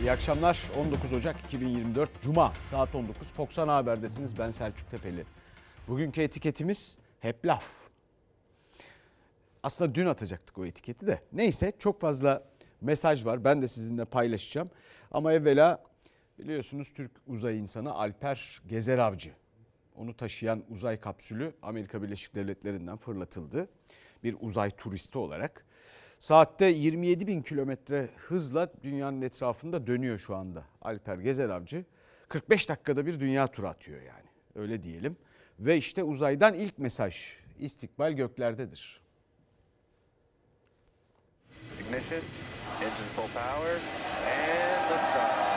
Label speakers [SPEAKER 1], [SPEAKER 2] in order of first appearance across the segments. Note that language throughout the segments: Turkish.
[SPEAKER 1] İyi akşamlar. 19 Ocak 2024 Cuma saat 19 Fox Ana Haber'desiniz. Ben Selçuk Tepeli. Bugünkü etiketimiz hep laf. Aslında dün atacaktık o etiketi de. Neyse çok fazla mesaj var. Ben de sizinle paylaşacağım. Ama evvela biliyorsunuz Türk uzay insanı Alper Gezer Avcı. Onu taşıyan uzay kapsülü Amerika Birleşik Devletleri'nden fırlatıldı. Bir uzay turisti olarak. Saatte 27 bin kilometre hızla dünyanın etrafında dönüyor şu anda Alper Gezer Avcı. 45 dakikada bir dünya turu atıyor yani öyle diyelim. Ve işte uzaydan ilk mesaj istikbal göklerdedir.
[SPEAKER 2] Ignition, engine full power, and liftoff.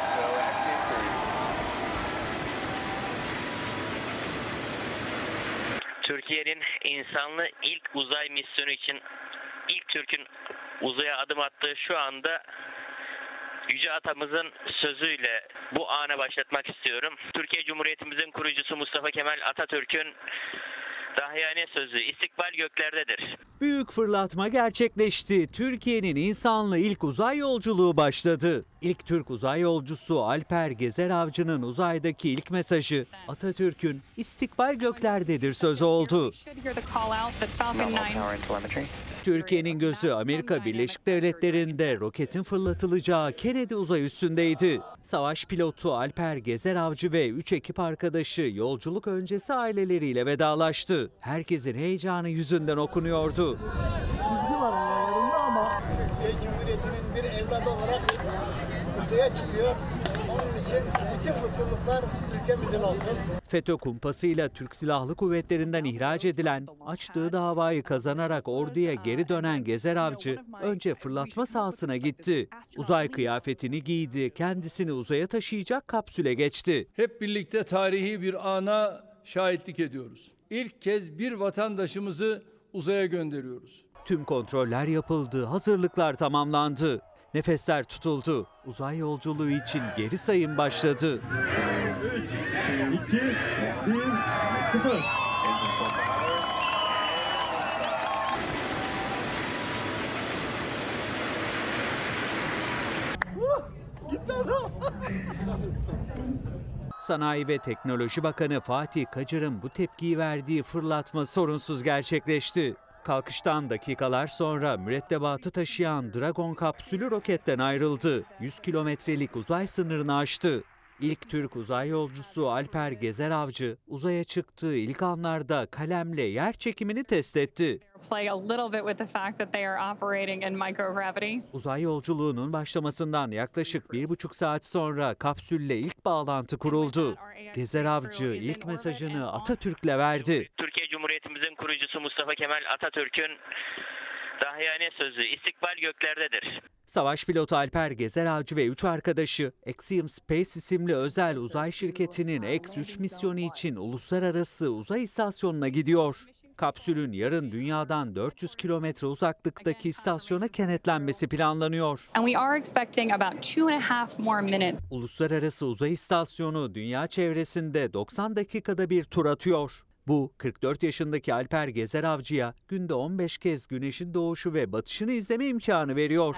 [SPEAKER 3] Türkiye'nin insanlı ilk uzay misyonu için ilk Türk'ün uzaya adım attığı şu anda Yüce Atamızın sözüyle bu ana başlatmak istiyorum. Türkiye Cumhuriyetimizin kurucusu Mustafa Kemal Atatürk'ün dahiyane sözü istikbal göklerdedir.
[SPEAKER 4] Büyük fırlatma gerçekleşti. Türkiye'nin insanlı ilk uzay yolculuğu başladı. İlk Türk uzay yolcusu Alper Gezer Avcı'nın uzaydaki ilk mesajı Atatürk'ün istikbal göklerdedir sözü oldu. Türkiye'nin gözü Amerika Birleşik Devletleri'nde roketin fırlatılacağı Kennedy uzay üstündeydi. Savaş pilotu Alper Gezer Avcı ve 3 ekip arkadaşı yolculuk öncesi aileleriyle vedalaştı. Herkesin heyecanı yüzünden okunuyordu.
[SPEAKER 5] çizgi var aralarında ama Türkiye Cumhuriyeti'nin bir evladı olarak uzaya çıkıyor. Onun için bütün mutluluklar ülkemizin olsun.
[SPEAKER 4] FETÖ kumpasıyla Türk Silahlı Kuvvetleri'nden ihraç edilen, açtığı davayı kazanarak orduya geri dönen Gezer Avcı önce fırlatma sahasına gitti. Uzay kıyafetini giydi, kendisini uzaya taşıyacak kapsüle geçti.
[SPEAKER 6] hep birlikte tarihi bir ana şahitlik ediyoruz. İlk kez bir vatandaşımızı uzaya gönderiyoruz.
[SPEAKER 4] Tüm kontroller yapıldı, hazırlıklar tamamlandı. Nefesler tutuldu. Uzay yolculuğu için geri sayım başladı. Sanayi ve Teknoloji Bakanı Fatih Kacır'ın bu tepkiyi verdiği fırlatma sorunsuz gerçekleşti. Kalkıştan dakikalar sonra mürettebatı taşıyan Dragon kapsülü roketten ayrıldı. 100 kilometrelik uzay sınırını aştı. İlk Türk uzay yolcusu Alper Gezer Avcı uzaya çıktığı ilk anlarda kalemle yer çekimini test etti. Uzay yolculuğunun başlamasından yaklaşık bir buçuk saat sonra kapsülle ilk bağlantı kuruldu. Gezer Avcı ilk mesajını Atatürk'le verdi.
[SPEAKER 3] Türkiye Cumhuriyetimizin kurucusu Mustafa Kemal Atatürk'ün dahiyane sözü istikbal göklerdedir.
[SPEAKER 4] Savaş pilotu Alper Gezer Avcı ve 3 arkadaşı Axiom Space isimli özel uzay şirketinin X-3 misyonu için uluslararası uzay istasyonuna gidiyor. Kapsülün yarın dünyadan 400 kilometre uzaklıktaki istasyona kenetlenmesi planlanıyor. Uluslararası Uzay İstasyonu dünya çevresinde 90 dakikada bir tur atıyor. Bu 44 yaşındaki Alper Gezer Avcı'ya günde 15 kez güneşin doğuşu ve batışını izleme imkanı veriyor.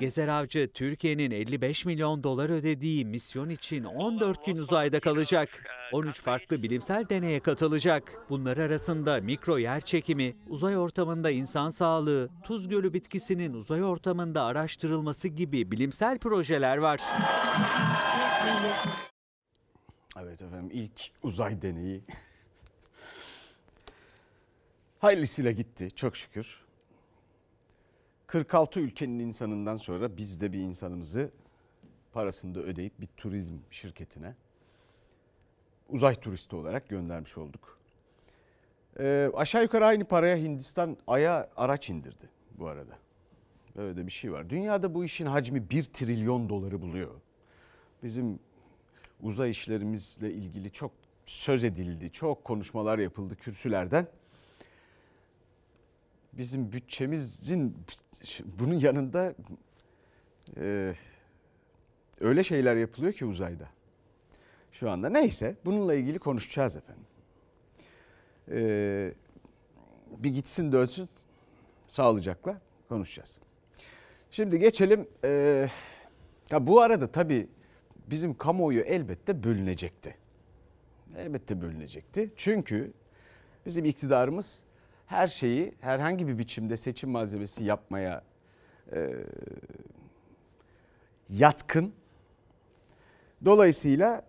[SPEAKER 4] Gezer Avcı Türkiye'nin 55 milyon dolar ödediği misyon için 14 gün uzayda kalacak. 13 farklı bilimsel deneye katılacak. Bunlar arasında mikro yer çekimi, uzay ortamında insan sağlığı, tuz gölü bitkisinin uzay ortamında araştırılması gibi bilimsel projeler var.
[SPEAKER 1] Evet efendim ilk uzay deneyi hayırlısıyla gitti çok şükür. 46 ülkenin insanından sonra biz de bir insanımızı parasını da ödeyip bir turizm şirketine uzay turisti olarak göndermiş olduk. Ee, aşağı yukarı aynı paraya Hindistan Ay'a araç indirdi bu arada. Böyle de bir şey var. Dünyada bu işin hacmi 1 trilyon doları buluyor. Bizim uzay işlerimizle ilgili çok söz edildi, çok konuşmalar yapıldı kürsülerden. Bizim bütçemizin bunun yanında e, öyle şeyler yapılıyor ki uzayda. Şu anda neyse bununla ilgili konuşacağız efendim. E, bir gitsin dönsün sağlıcakla konuşacağız. Şimdi geçelim e, Ya bu arada tabii bizim kamuoyu elbette bölünecekti. Elbette bölünecekti. Çünkü bizim iktidarımız her şeyi herhangi bir biçimde seçim malzemesi yapmaya e, yatkın. Dolayısıyla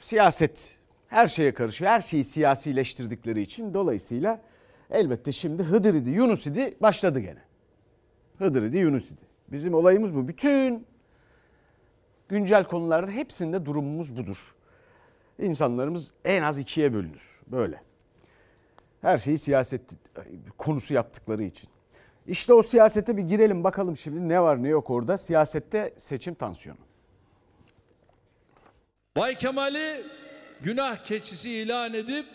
[SPEAKER 1] siyaset her şeye karışıyor. Her şeyi siyasileştirdikleri için dolayısıyla elbette şimdi Hıdır idi, Yunus idi başladı gene. Hıdır idi, Yunus idi. Bizim olayımız bu. Bütün güncel konularda hepsinde durumumuz budur. İnsanlarımız en az ikiye bölünür. Böyle. Her şeyi siyaset konusu yaptıkları için. İşte o siyasete bir girelim bakalım şimdi ne var ne yok orada. Siyasette seçim tansiyonu.
[SPEAKER 6] Bay Kemal'i günah keçisi ilan edip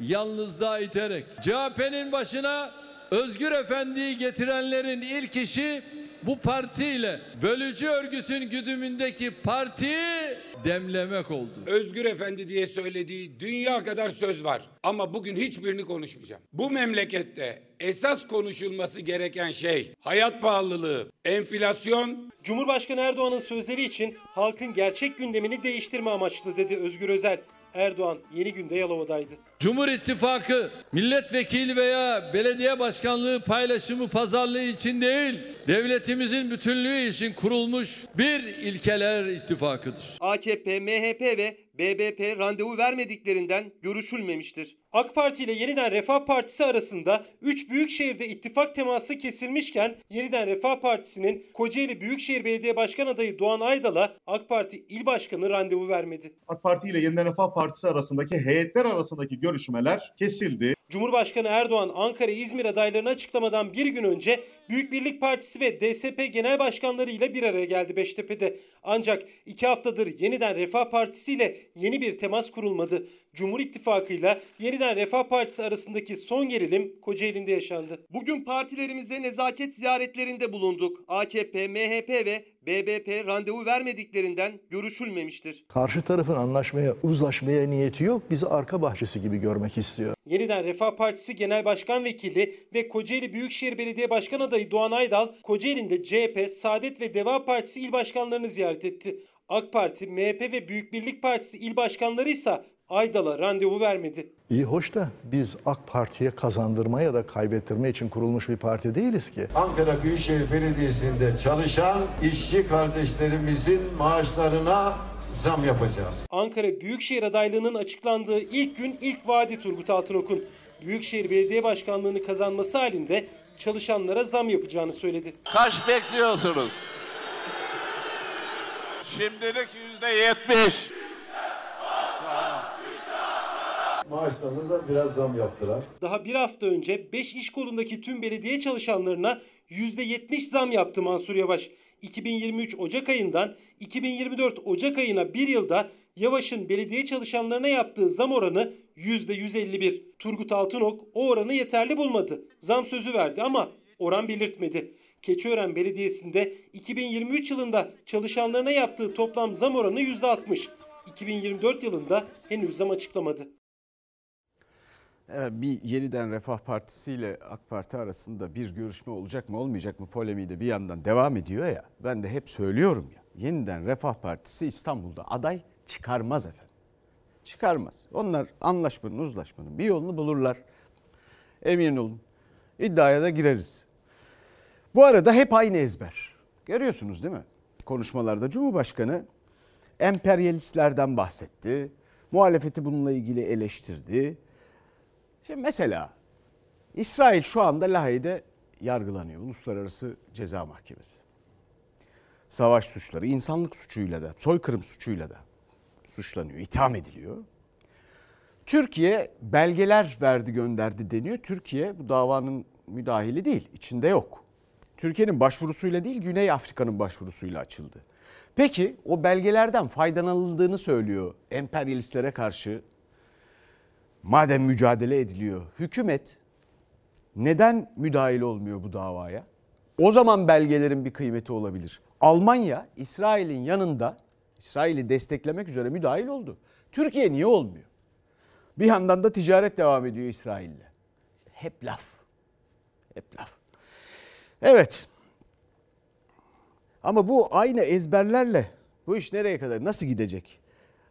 [SPEAKER 6] yalnızlığa iterek CHP'nin başına Özgür Efendi'yi getirenlerin ilk işi bu partiyle bölücü örgütün güdümündeki partiyi demlemek oldu.
[SPEAKER 7] Özgür Efendi diye söylediği dünya kadar söz var. Ama bugün hiçbirini konuşmayacağım. Bu memlekette esas konuşulması gereken şey hayat pahalılığı, enflasyon.
[SPEAKER 8] Cumhurbaşkanı Erdoğan'ın sözleri için halkın gerçek gündemini değiştirme amaçlı dedi Özgür Özel. Erdoğan yeni günde Yalova'daydı.
[SPEAKER 6] Cumhur İttifakı milletvekili veya belediye başkanlığı paylaşımı pazarlığı için değil, devletimizin bütünlüğü için kurulmuş bir ilkeler ittifakıdır.
[SPEAKER 8] AKP, MHP ve BBP randevu vermediklerinden görüşülmemiştir. AK Parti ile Yeniden Refah Partisi arasında 3 büyük şehirde ittifak teması kesilmişken Yeniden Refah Partisi'nin Kocaeli Büyükşehir Belediye Başkan adayı Doğan Aydal'a AK Parti İl Başkanı randevu vermedi.
[SPEAKER 9] AK Parti ile Yeniden Refah Partisi arasındaki heyetler arasındaki görüşmeler kesildi.
[SPEAKER 8] Cumhurbaşkanı Erdoğan Ankara İzmir adaylarını açıklamadan bir gün önce Büyük Birlik Partisi ve DSP Genel Başkanları ile bir araya geldi Beştepe'de. Ancak iki haftadır yeniden Refah Partisi ile yeni bir temas kurulmadı. Cumhur İttifakı ile yeniden Refah Partisi arasındaki son gerilim Kocaeli'nde yaşandı. Bugün partilerimize nezaket ziyaretlerinde bulunduk. AKP, MHP ve BBP randevu vermediklerinden görüşülmemiştir.
[SPEAKER 10] Karşı tarafın anlaşmaya, uzlaşmaya niyeti yok. Bizi arka bahçesi gibi görmek istiyor.
[SPEAKER 8] Yeniden Refah Partisi Genel Başkan Vekili ve Kocaeli Büyükşehir Belediye Başkan adayı Doğan Aydal, Kocaeli'nde CHP, Saadet ve Deva Partisi il başkanlarını ziyaret etti. AK Parti, MHP ve Büyük Birlik Partisi il başkanları ise Aydal'a randevu vermedi.
[SPEAKER 10] İyi hoş da biz AK Parti'ye kazandırma ya da kaybettirme için kurulmuş bir parti değiliz ki.
[SPEAKER 11] Ankara Büyükşehir Belediyesi'nde çalışan işçi kardeşlerimizin maaşlarına zam yapacağız.
[SPEAKER 8] Ankara Büyükşehir adaylığının açıklandığı ilk gün ilk vaadi Turgut Altınok'un. Büyükşehir Belediye Başkanlığını kazanması halinde çalışanlara zam yapacağını söyledi.
[SPEAKER 12] Kaç bekliyorsunuz? Şimdilik yüzde yetmiş.
[SPEAKER 11] Maaşlarınıza biraz zam yaptılar.
[SPEAKER 8] Daha bir hafta önce 5 iş kolundaki tüm belediye çalışanlarına %70 zam yaptı Mansur Yavaş. 2023 Ocak ayından 2024 Ocak ayına bir yılda Yavaş'ın belediye çalışanlarına yaptığı zam oranı %151. Turgut Altınok o oranı yeterli bulmadı. Zam sözü verdi ama oran belirtmedi. Keçiören Belediyesi'nde 2023 yılında çalışanlarına yaptığı toplam zam oranı %60. 2024 yılında henüz zam açıklamadı.
[SPEAKER 1] Ee, bir yeniden Refah Partisi ile AK Parti arasında bir görüşme olacak mı olmayacak mı polemiği de bir yandan devam ediyor ya. Ben de hep söylüyorum ya. Yeniden Refah Partisi İstanbul'da aday çıkarmaz efendim. Çıkarmaz. Onlar anlaşmanın, uzlaşmanın bir yolunu bulurlar. Emin olun. İddiaya da gireriz. Bu arada hep aynı ezber. Görüyorsunuz değil mi? Konuşmalarda Cumhurbaşkanı emperyalistlerden bahsetti. Muhalefeti bununla ilgili eleştirdi. Şimdi mesela İsrail şu anda Lahey'de yargılanıyor. Uluslararası Ceza Mahkemesi. Savaş suçları, insanlık suçuyla da, soykırım suçuyla da suçlanıyor, itham ediliyor. Türkiye belgeler verdi gönderdi deniyor. Türkiye bu davanın müdahili değil, içinde yok. Türkiye'nin başvurusuyla değil, Güney Afrika'nın başvurusuyla açıldı. Peki o belgelerden faydalanıldığını söylüyor emperyalistlere karşı Madem mücadele ediliyor, hükümet neden müdahil olmuyor bu davaya? O zaman belgelerin bir kıymeti olabilir. Almanya İsrail'in yanında İsrail'i desteklemek üzere müdahil oldu. Türkiye niye olmuyor? Bir yandan da ticaret devam ediyor İsrail'le. Hep laf. Hep laf. Evet. Ama bu aynı ezberlerle Bu iş nereye kadar nasıl gidecek?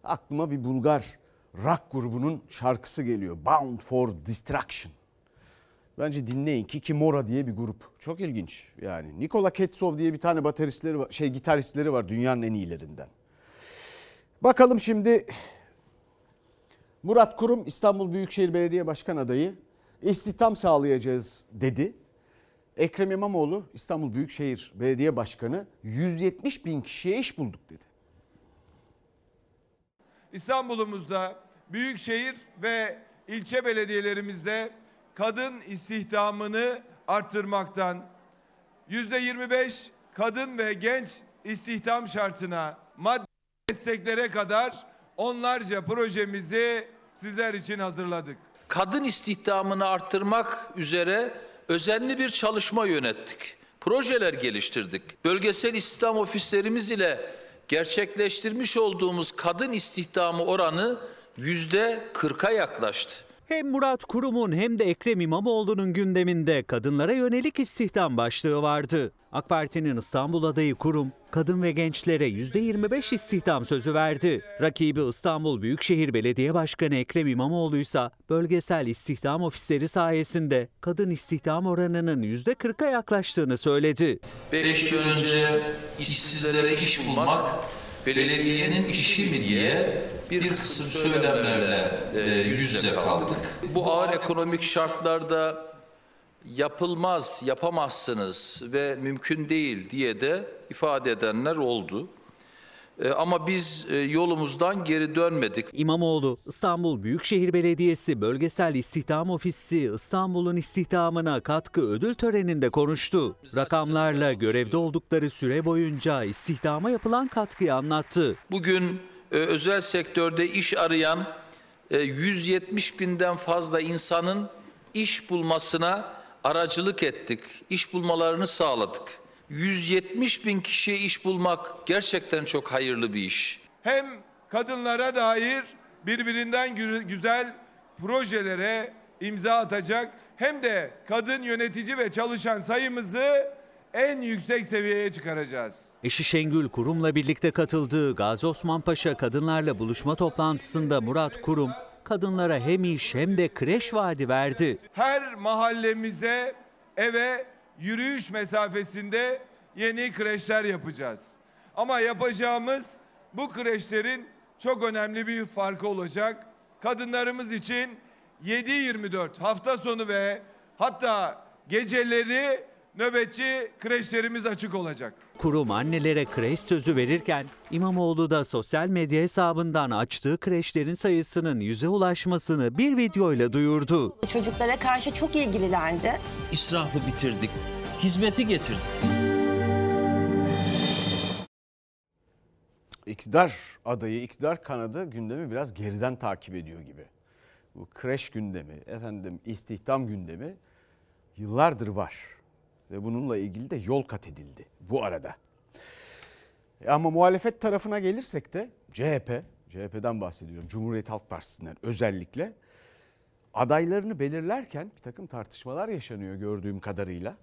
[SPEAKER 1] Aklıma bir Bulgar rock grubunun şarkısı geliyor. Bound for Destruction. Bence dinleyin. Kiki Mora diye bir grup. Çok ilginç yani. Nikola Ketsov diye bir tane bateristleri var, şey gitaristleri var dünyanın en iyilerinden. Bakalım şimdi Murat Kurum İstanbul Büyükşehir Belediye Başkan adayı istihdam sağlayacağız dedi. Ekrem İmamoğlu İstanbul Büyükşehir Belediye Başkanı 170 bin kişiye iş bulduk dedi.
[SPEAKER 13] İstanbul'umuzda büyükşehir ve ilçe belediyelerimizde kadın istihdamını arttırmaktan %25 kadın ve genç istihdam şartına maddi desteklere kadar onlarca projemizi sizler için hazırladık.
[SPEAKER 14] Kadın istihdamını arttırmak üzere özenli bir çalışma yönettik. Projeler geliştirdik. Bölgesel istihdam ofislerimiz ile gerçekleştirmiş olduğumuz kadın istihdamı oranı yüzde 40'a yaklaştı.
[SPEAKER 4] Hem Murat Kurum'un hem de Ekrem İmamoğlu'nun gündeminde kadınlara yönelik istihdam başlığı vardı. AK Parti'nin İstanbul adayı Kurum, kadın ve gençlere %25 istihdam sözü verdi. Rakibi İstanbul Büyükşehir Belediye Başkanı Ekrem İmamoğlu ise bölgesel istihdam ofisleri sayesinde kadın istihdam oranının %40'a yaklaştığını söyledi.
[SPEAKER 14] 5 yıl önce işsizlere iş bulmak belediyenin işi mi diye bir kısım söylemlerle e, yüz yüze kaldık. Bu ağır ekonomik şartlarda yapılmaz, yapamazsınız ve mümkün değil diye de ifade edenler oldu. E, ama biz e, yolumuzdan geri dönmedik.
[SPEAKER 4] İmamoğlu, İstanbul Büyükşehir Belediyesi Bölgesel İstihdam Ofisi İstanbul'un istihdamına katkı ödül töreninde konuştu. Rakamlarla görevde oldukları süre boyunca istihdama yapılan katkıyı anlattı.
[SPEAKER 14] Bugün e, özel sektörde iş arayan e, 170 binden fazla insanın iş bulmasına aracılık ettik. İş bulmalarını sağladık. 170 bin kişiye iş bulmak gerçekten çok hayırlı bir iş.
[SPEAKER 13] Hem kadınlara dair birbirinden gü- güzel projelere imza atacak hem de kadın yönetici ve çalışan sayımızı en yüksek seviyeye çıkaracağız.
[SPEAKER 4] Eşi Şengül Kurum'la birlikte katıldığı Gazi Osman Paşa kadınlarla buluşma toplantısında Murat Kurum, kadınlara hem iş hem de kreş vaadi verdi.
[SPEAKER 13] Her mahallemize, eve yürüyüş mesafesinde yeni kreşler yapacağız. Ama yapacağımız bu kreşlerin çok önemli bir farkı olacak. Kadınlarımız için 7-24 hafta sonu ve hatta geceleri nöbetçi kreşlerimiz açık olacak.
[SPEAKER 4] Kurum annelere kreş sözü verirken İmamoğlu da sosyal medya hesabından açtığı kreşlerin sayısının yüze ulaşmasını bir videoyla duyurdu.
[SPEAKER 15] Çocuklara karşı çok ilgililerdi.
[SPEAKER 14] İsrafı bitirdik, hizmeti getirdik.
[SPEAKER 1] İktidar adayı, iktidar kanadı gündemi biraz geriden takip ediyor gibi. Bu kreş gündemi, efendim istihdam gündemi yıllardır var. Ve bununla ilgili de yol kat edildi bu arada. E Ama muhalefet tarafına gelirsek de CHP, CHP'den bahsediyorum. Cumhuriyet Halk Partisi'nden özellikle adaylarını belirlerken bir takım tartışmalar yaşanıyor gördüğüm kadarıyla.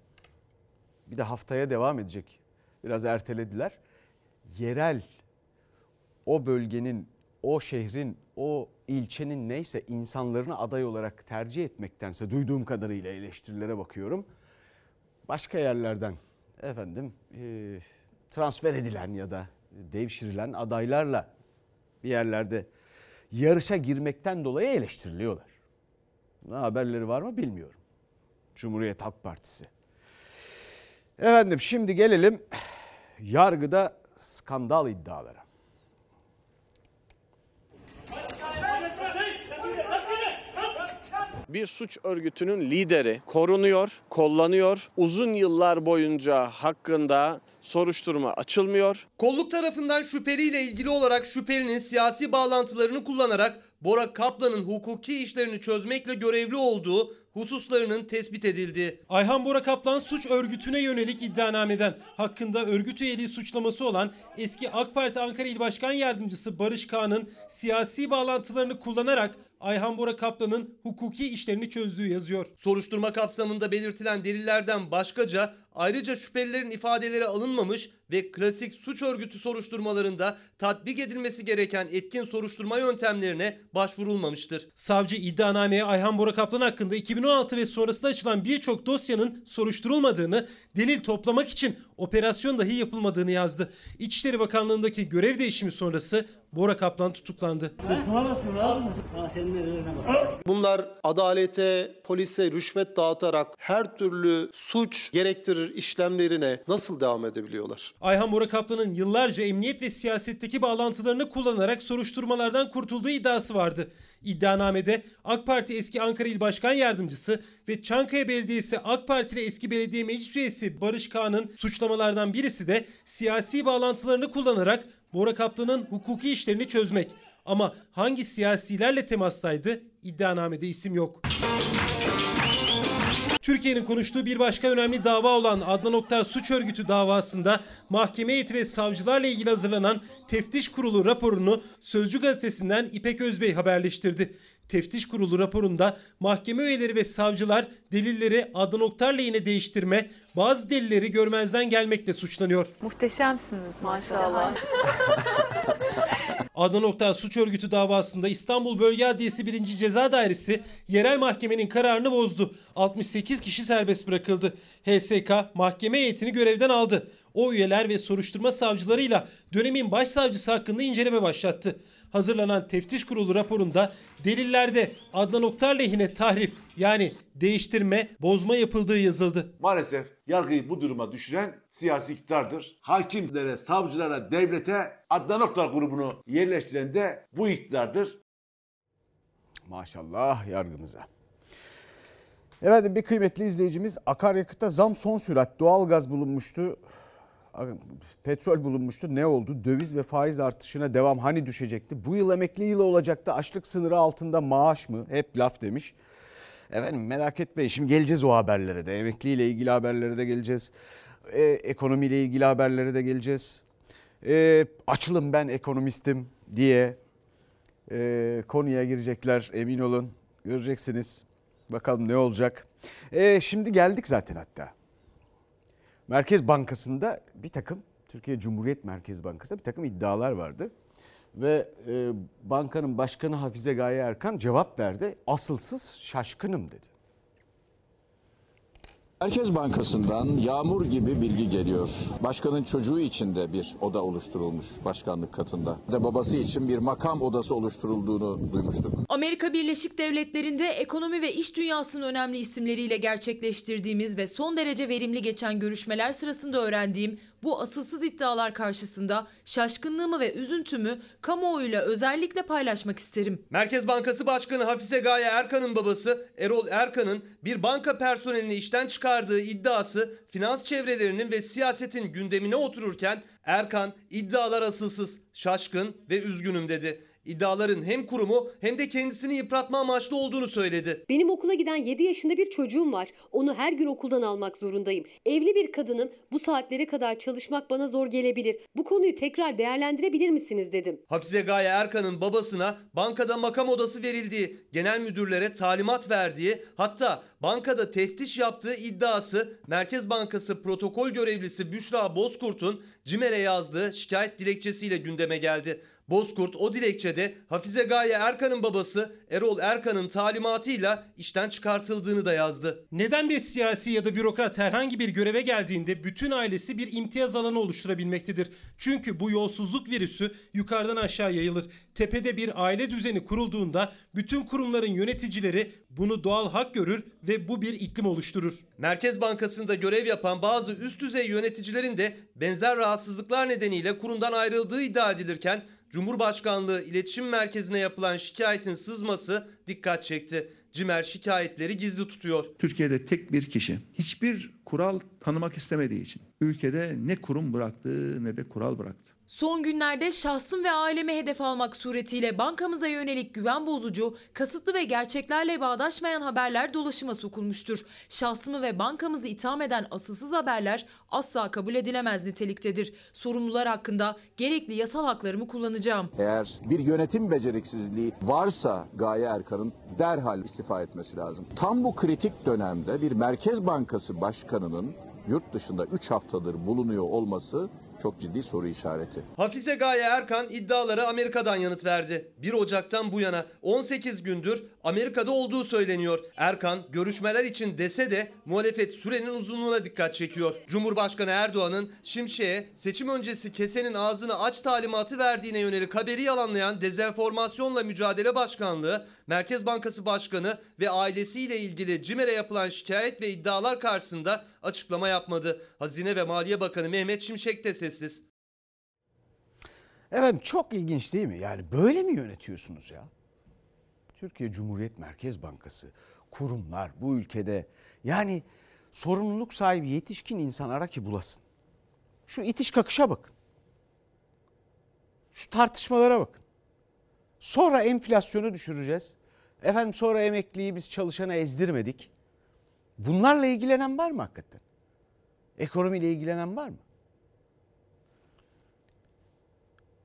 [SPEAKER 1] Bir de haftaya devam edecek. Biraz ertelediler. Yerel o bölgenin, o şehrin, o ilçenin neyse insanlarını aday olarak tercih etmektense duyduğum kadarıyla eleştirilere bakıyorum. Başka yerlerden efendim e, transfer edilen ya da devşirilen adaylarla bir yerlerde yarışa girmekten dolayı eleştiriliyorlar. Ne haberleri var mı bilmiyorum. Cumhuriyet Halk Partisi. Efendim şimdi gelelim yargıda skandal iddialara.
[SPEAKER 16] Bir suç örgütünün lideri korunuyor, kollanıyor. Uzun yıllar boyunca hakkında soruşturma açılmıyor.
[SPEAKER 17] Kolluk tarafından şüpheliyle ilgili olarak şüphelinin siyasi bağlantılarını kullanarak Bora Kaplan'ın hukuki işlerini çözmekle görevli olduğu hususlarının tespit edildi.
[SPEAKER 8] Ayhan Bora Kaplan suç örgütüne yönelik iddianameden hakkında örgüt üyeliği suçlaması olan eski AK Parti Ankara İl Başkan Yardımcısı Barış Kağan'ın siyasi bağlantılarını kullanarak Ayhan Bora Kaplan'ın hukuki işlerini çözdüğü yazıyor.
[SPEAKER 17] Soruşturma kapsamında belirtilen delillerden başkaca
[SPEAKER 8] Ayrıca şüphelilerin ifadeleri alınmamış ve klasik suç örgütü soruşturmalarında tatbik edilmesi gereken etkin soruşturma yöntemlerine başvurulmamıştır. Savcı iddianameye Ayhan Bora Kaplan hakkında 2016 ve sonrasında açılan birçok dosyanın soruşturulmadığını, delil toplamak için operasyon dahi yapılmadığını yazdı. İçişleri Bakanlığı'ndaki görev değişimi sonrası Bora Kaplan tutuklandı.
[SPEAKER 10] Bunlar adalete, polise rüşvet dağıtarak her türlü suç gerektirir işlemlerine nasıl devam edebiliyorlar?
[SPEAKER 8] Ayhan Bora Kaplan'ın yıllarca emniyet ve siyasetteki bağlantılarını kullanarak soruşturmalardan kurtulduğu iddiası vardı. İddianamede AK Parti eski Ankara İl Başkan Yardımcısı ve Çankaya Belediyesi AK Partili eski belediye meclis üyesi Barış Kağan'ın suçlamalardan birisi de siyasi bağlantılarını kullanarak Bora Kaplan'ın hukuki işlerini çözmek. Ama hangi siyasilerle temastaydı iddianamede isim yok. Türkiye'nin konuştuğu bir başka önemli dava olan Adnan Oktar suç örgütü davasında mahkeme heyeti ve savcılarla ilgili hazırlanan teftiş kurulu raporunu Sözcü gazetesinden İpek Özbey haberleştirdi. Teftiş kurulu raporunda mahkeme üyeleri ve savcılar delilleri Adnan Oktar lehine değiştirme, bazı delilleri görmezden gelmekle suçlanıyor.
[SPEAKER 18] Muhteşemsiniz maşallah.
[SPEAKER 8] Adnan Oktar suç örgütü davasında İstanbul Bölge Adliyesi 1. Ceza Dairesi yerel mahkemenin kararını bozdu. 68 kişi serbest bırakıldı. HSK mahkeme heyetini görevden aldı. O üyeler ve soruşturma savcılarıyla dönemin başsavcısı hakkında inceleme başlattı. Hazırlanan teftiş kurulu raporunda delillerde Adnan Oktar lehine tahrif yani değiştirme, bozma yapıldığı yazıldı.
[SPEAKER 19] Maalesef yargıyı bu duruma düşüren siyasi iktidardır. Hakimlere, savcılara, devlete Adnan Oktar grubunu yerleştiren de bu iktidardır.
[SPEAKER 1] Maşallah yargımıza. Evet bir kıymetli izleyicimiz akaryakıtta zam son sürat doğalgaz bulunmuştu. Petrol bulunmuştu. Ne oldu? Döviz ve faiz artışına devam hani düşecekti? Bu yıl emekli yılı olacaktı. Açlık sınırı altında maaş mı? Hep laf demiş. Efendim merak etmeyin şimdi geleceğiz o haberlere de. Emekliyle ilgili haberlere de geleceğiz. Ee, ekonomiyle ilgili haberlere de geleceğiz. Ee, açılım ben ekonomistim diye e, konuya girecekler emin olun. Göreceksiniz. Bakalım ne olacak. Ee, şimdi geldik zaten hatta. Merkez Bankası'nda bir takım Türkiye Cumhuriyet Merkez Bankası'nda bir takım iddialar vardı. Ve e, bankanın başkanı Hafize Gaye Erkan cevap verdi. Asılsız şaşkınım dedi.
[SPEAKER 20] Merkez Bankası'ndan yağmur gibi bilgi geliyor. Başkanın çocuğu için de bir oda oluşturulmuş başkanlık katında. De babası için bir makam odası oluşturulduğunu duymuştuk.
[SPEAKER 21] Amerika Birleşik Devletleri'nde ekonomi ve iş dünyasının önemli isimleriyle gerçekleştirdiğimiz ve son derece verimli geçen görüşmeler sırasında öğrendiğim bu asılsız iddialar karşısında şaşkınlığımı ve üzüntümü kamuoyuyla özellikle paylaşmak isterim.
[SPEAKER 8] Merkez Bankası Başkanı Hafize Gaye Erkan'ın babası Erol Erkan'ın bir banka personelini işten çıkardığı iddiası finans çevrelerinin ve siyasetin gündemine otururken Erkan iddialar asılsız, şaşkın ve üzgünüm dedi. İddiaların hem kurumu hem de kendisini yıpratma amaçlı olduğunu söyledi.
[SPEAKER 22] Benim okula giden 7 yaşında bir çocuğum var. Onu her gün okuldan almak zorundayım. Evli bir kadınım. Bu saatlere kadar çalışmak bana zor gelebilir. Bu konuyu tekrar değerlendirebilir misiniz dedim.
[SPEAKER 8] Hafize Gaye Erkan'ın babasına bankada makam odası verildiği, genel müdürlere talimat verdiği, hatta bankada teftiş yaptığı iddiası Merkez Bankası protokol görevlisi Büşra Bozkurt'un CİMER'e yazdığı şikayet dilekçesiyle gündeme geldi. Bozkurt o dilekçede Hafize Gaye Erkan'ın babası Erol Erkan'ın talimatıyla işten çıkartıldığını da yazdı. Neden bir siyasi ya da bürokrat herhangi bir göreve geldiğinde bütün ailesi bir imtiyaz alanı oluşturabilmektedir? Çünkü bu yolsuzluk virüsü yukarıdan aşağı yayılır. Tepede bir aile düzeni kurulduğunda bütün kurumların yöneticileri bunu doğal hak görür ve bu bir iklim oluşturur. Merkez Bankası'nda görev yapan bazı üst düzey yöneticilerin de benzer rahatsızlıklar nedeniyle kurumdan ayrıldığı iddia edilirken Cumhurbaşkanlığı İletişim Merkezi'ne yapılan şikayetin sızması dikkat çekti. Cimer şikayetleri gizli tutuyor.
[SPEAKER 23] Türkiye'de tek bir kişi hiçbir kural tanımak istemediği için ülkede ne kurum bıraktı ne de kural bıraktı.
[SPEAKER 21] Son günlerde şahsım ve aileme hedef almak suretiyle bankamıza yönelik güven bozucu, kasıtlı ve gerçeklerle bağdaşmayan haberler dolaşıma sokulmuştur. Şahsımı ve bankamızı itham eden asılsız haberler asla kabul edilemez niteliktedir. Sorumlular hakkında gerekli yasal haklarımı kullanacağım.
[SPEAKER 20] Eğer bir yönetim beceriksizliği varsa Gaye Erkan'ın derhal istifa etmesi lazım. Tam bu kritik dönemde bir Merkez Bankası Başkanı'nın yurt dışında 3 haftadır bulunuyor olması çok ciddi soru işareti.
[SPEAKER 17] Hafize Gaye Erkan iddialara Amerika'dan yanıt verdi. 1 Ocak'tan bu yana 18 gündür Amerika'da olduğu söyleniyor. Erkan görüşmeler için dese de muhalefet sürenin uzunluğuna dikkat çekiyor. Cumhurbaşkanı Erdoğan'ın Şimşek'e seçim öncesi kesenin ağzını aç talimatı verdiğine yönelik haberi yalanlayan Dezenformasyonla Mücadele Başkanlığı, Merkez Bankası Başkanı ve ailesiyle ilgili CİMER'e yapılan şikayet ve iddialar karşısında açıklama yapmadı. Hazine ve Maliye Bakanı Mehmet Şimşek de sessiz.
[SPEAKER 1] Efendim çok ilginç değil mi? Yani böyle mi yönetiyorsunuz ya? Türkiye Cumhuriyet Merkez Bankası, kurumlar bu ülkede yani sorumluluk sahibi yetişkin insan ara ki bulasın. Şu itiş kakışa bakın. Şu tartışmalara bakın. Sonra enflasyonu düşüreceğiz. Efendim sonra emekliyi biz çalışana ezdirmedik. Bunlarla ilgilenen var mı hakikaten? Ekonomiyle ilgilenen var mı?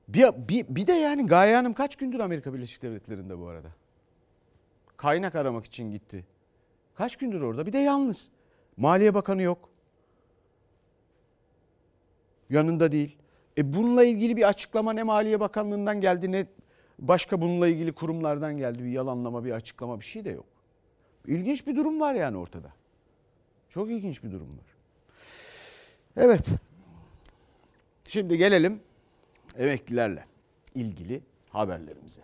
[SPEAKER 1] Bir, bir, bir de yani Gaye Hanım kaç gündür Amerika Birleşik Devletleri'nde bu arada? Kaynak aramak için gitti. Kaç gündür orada? Bir de yalnız. Maliye Bakanı yok. Yanında değil. E bununla ilgili bir açıklama ne Maliye Bakanlığı'ndan geldi ne başka bununla ilgili kurumlardan geldi. Bir yalanlama, bir açıklama bir şey de yok. İlginç bir durum var yani ortada. Çok ilginç bir durum var. Evet. Şimdi gelelim emeklilerle ilgili haberlerimize.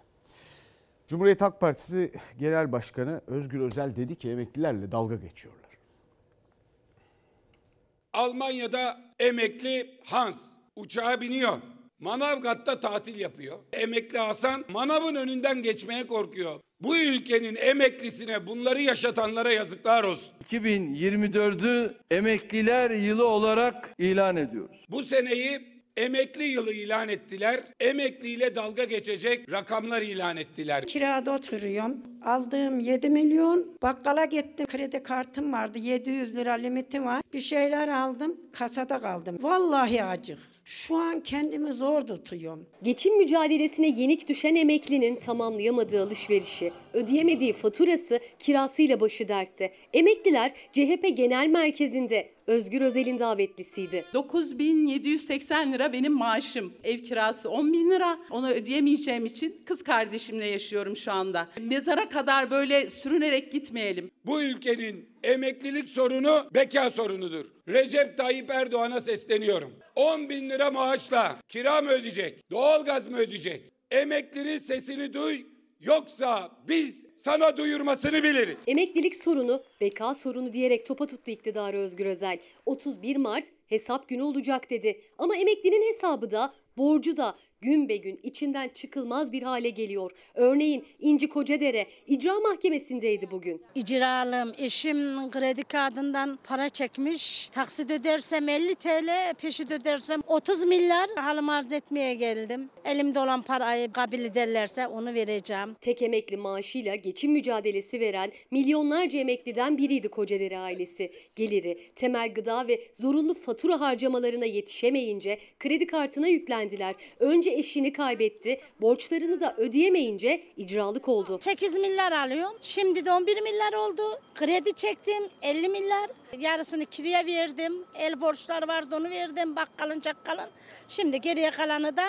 [SPEAKER 1] Cumhuriyet Halk Partisi Genel Başkanı Özgür Özel dedi ki emeklilerle dalga geçiyorlar.
[SPEAKER 24] Almanya'da emekli Hans uçağa biniyor. Manavgat'ta tatil yapıyor. Emekli Hasan manavın önünden geçmeye korkuyor. Bu ülkenin emeklisine bunları yaşatanlara yazıklar olsun.
[SPEAKER 6] 2024'ü emekliler yılı olarak ilan ediyoruz.
[SPEAKER 24] Bu seneyi emekli yılı ilan ettiler. Emekliyle dalga geçecek rakamlar ilan ettiler.
[SPEAKER 25] Kirada oturuyorum. Aldığım 7 milyon. Bakkala gittim. Kredi kartım vardı. 700 lira limitim var. Bir şeyler aldım. Kasada kaldım. Vallahi acık. Şu an kendimi zor tutuyorum.
[SPEAKER 22] Geçim mücadelesine yenik düşen emeklinin tamamlayamadığı alışverişi, ödeyemediği faturası, kirasıyla başı dertte. Emekliler CHP Genel Merkezi'nde Özgür Özel'in davetlisiydi.
[SPEAKER 26] 9780 lira benim maaşım. Ev kirası 10 bin lira. Onu ödeyemeyeceğim için kız kardeşimle yaşıyorum şu anda. Mezara kadar böyle sürünerek gitmeyelim.
[SPEAKER 24] Bu ülkenin emeklilik sorunu beka sorunudur. Recep Tayyip Erdoğan'a sesleniyorum. 10 bin lira maaşla kira mı ödeyecek? Doğalgaz mı ödeyecek? Emeklinin sesini duy. Yoksa biz sana duyurmasını biliriz.
[SPEAKER 22] Emeklilik sorunu, beka sorunu diyerek topa tuttu iktidarı Özgür Özel. 31 Mart hesap günü olacak dedi. Ama emeklinin hesabı da, borcu da gün be gün içinden çıkılmaz bir hale geliyor. Örneğin İnci Kocadere icra mahkemesindeydi bugün.
[SPEAKER 27] İcralım eşim kredi kartından para çekmiş. Taksit ödersem 50 TL, peşit ödersem 30 milyar. Halim arz etmeye geldim. Elimde olan parayı kabul ederlerse onu vereceğim.
[SPEAKER 22] Tek emekli maaşıyla geçim mücadelesi veren milyonlarca emekliden biriydi Kocadere ailesi. Geliri, temel gıda ve zorunlu fatura harcamalarına yetişemeyince kredi kartına yüklendiler. Önce eşini kaybetti, borçlarını da ödeyemeyince icralık oldu.
[SPEAKER 27] 8 milyar alıyorum. Şimdi de 11 milyar oldu. Kredi çektim 50 milyar. Yarısını kiraya verdim. El borçları vardı onu verdim. Bakkalın çakkalın. Şimdi geriye kalanı da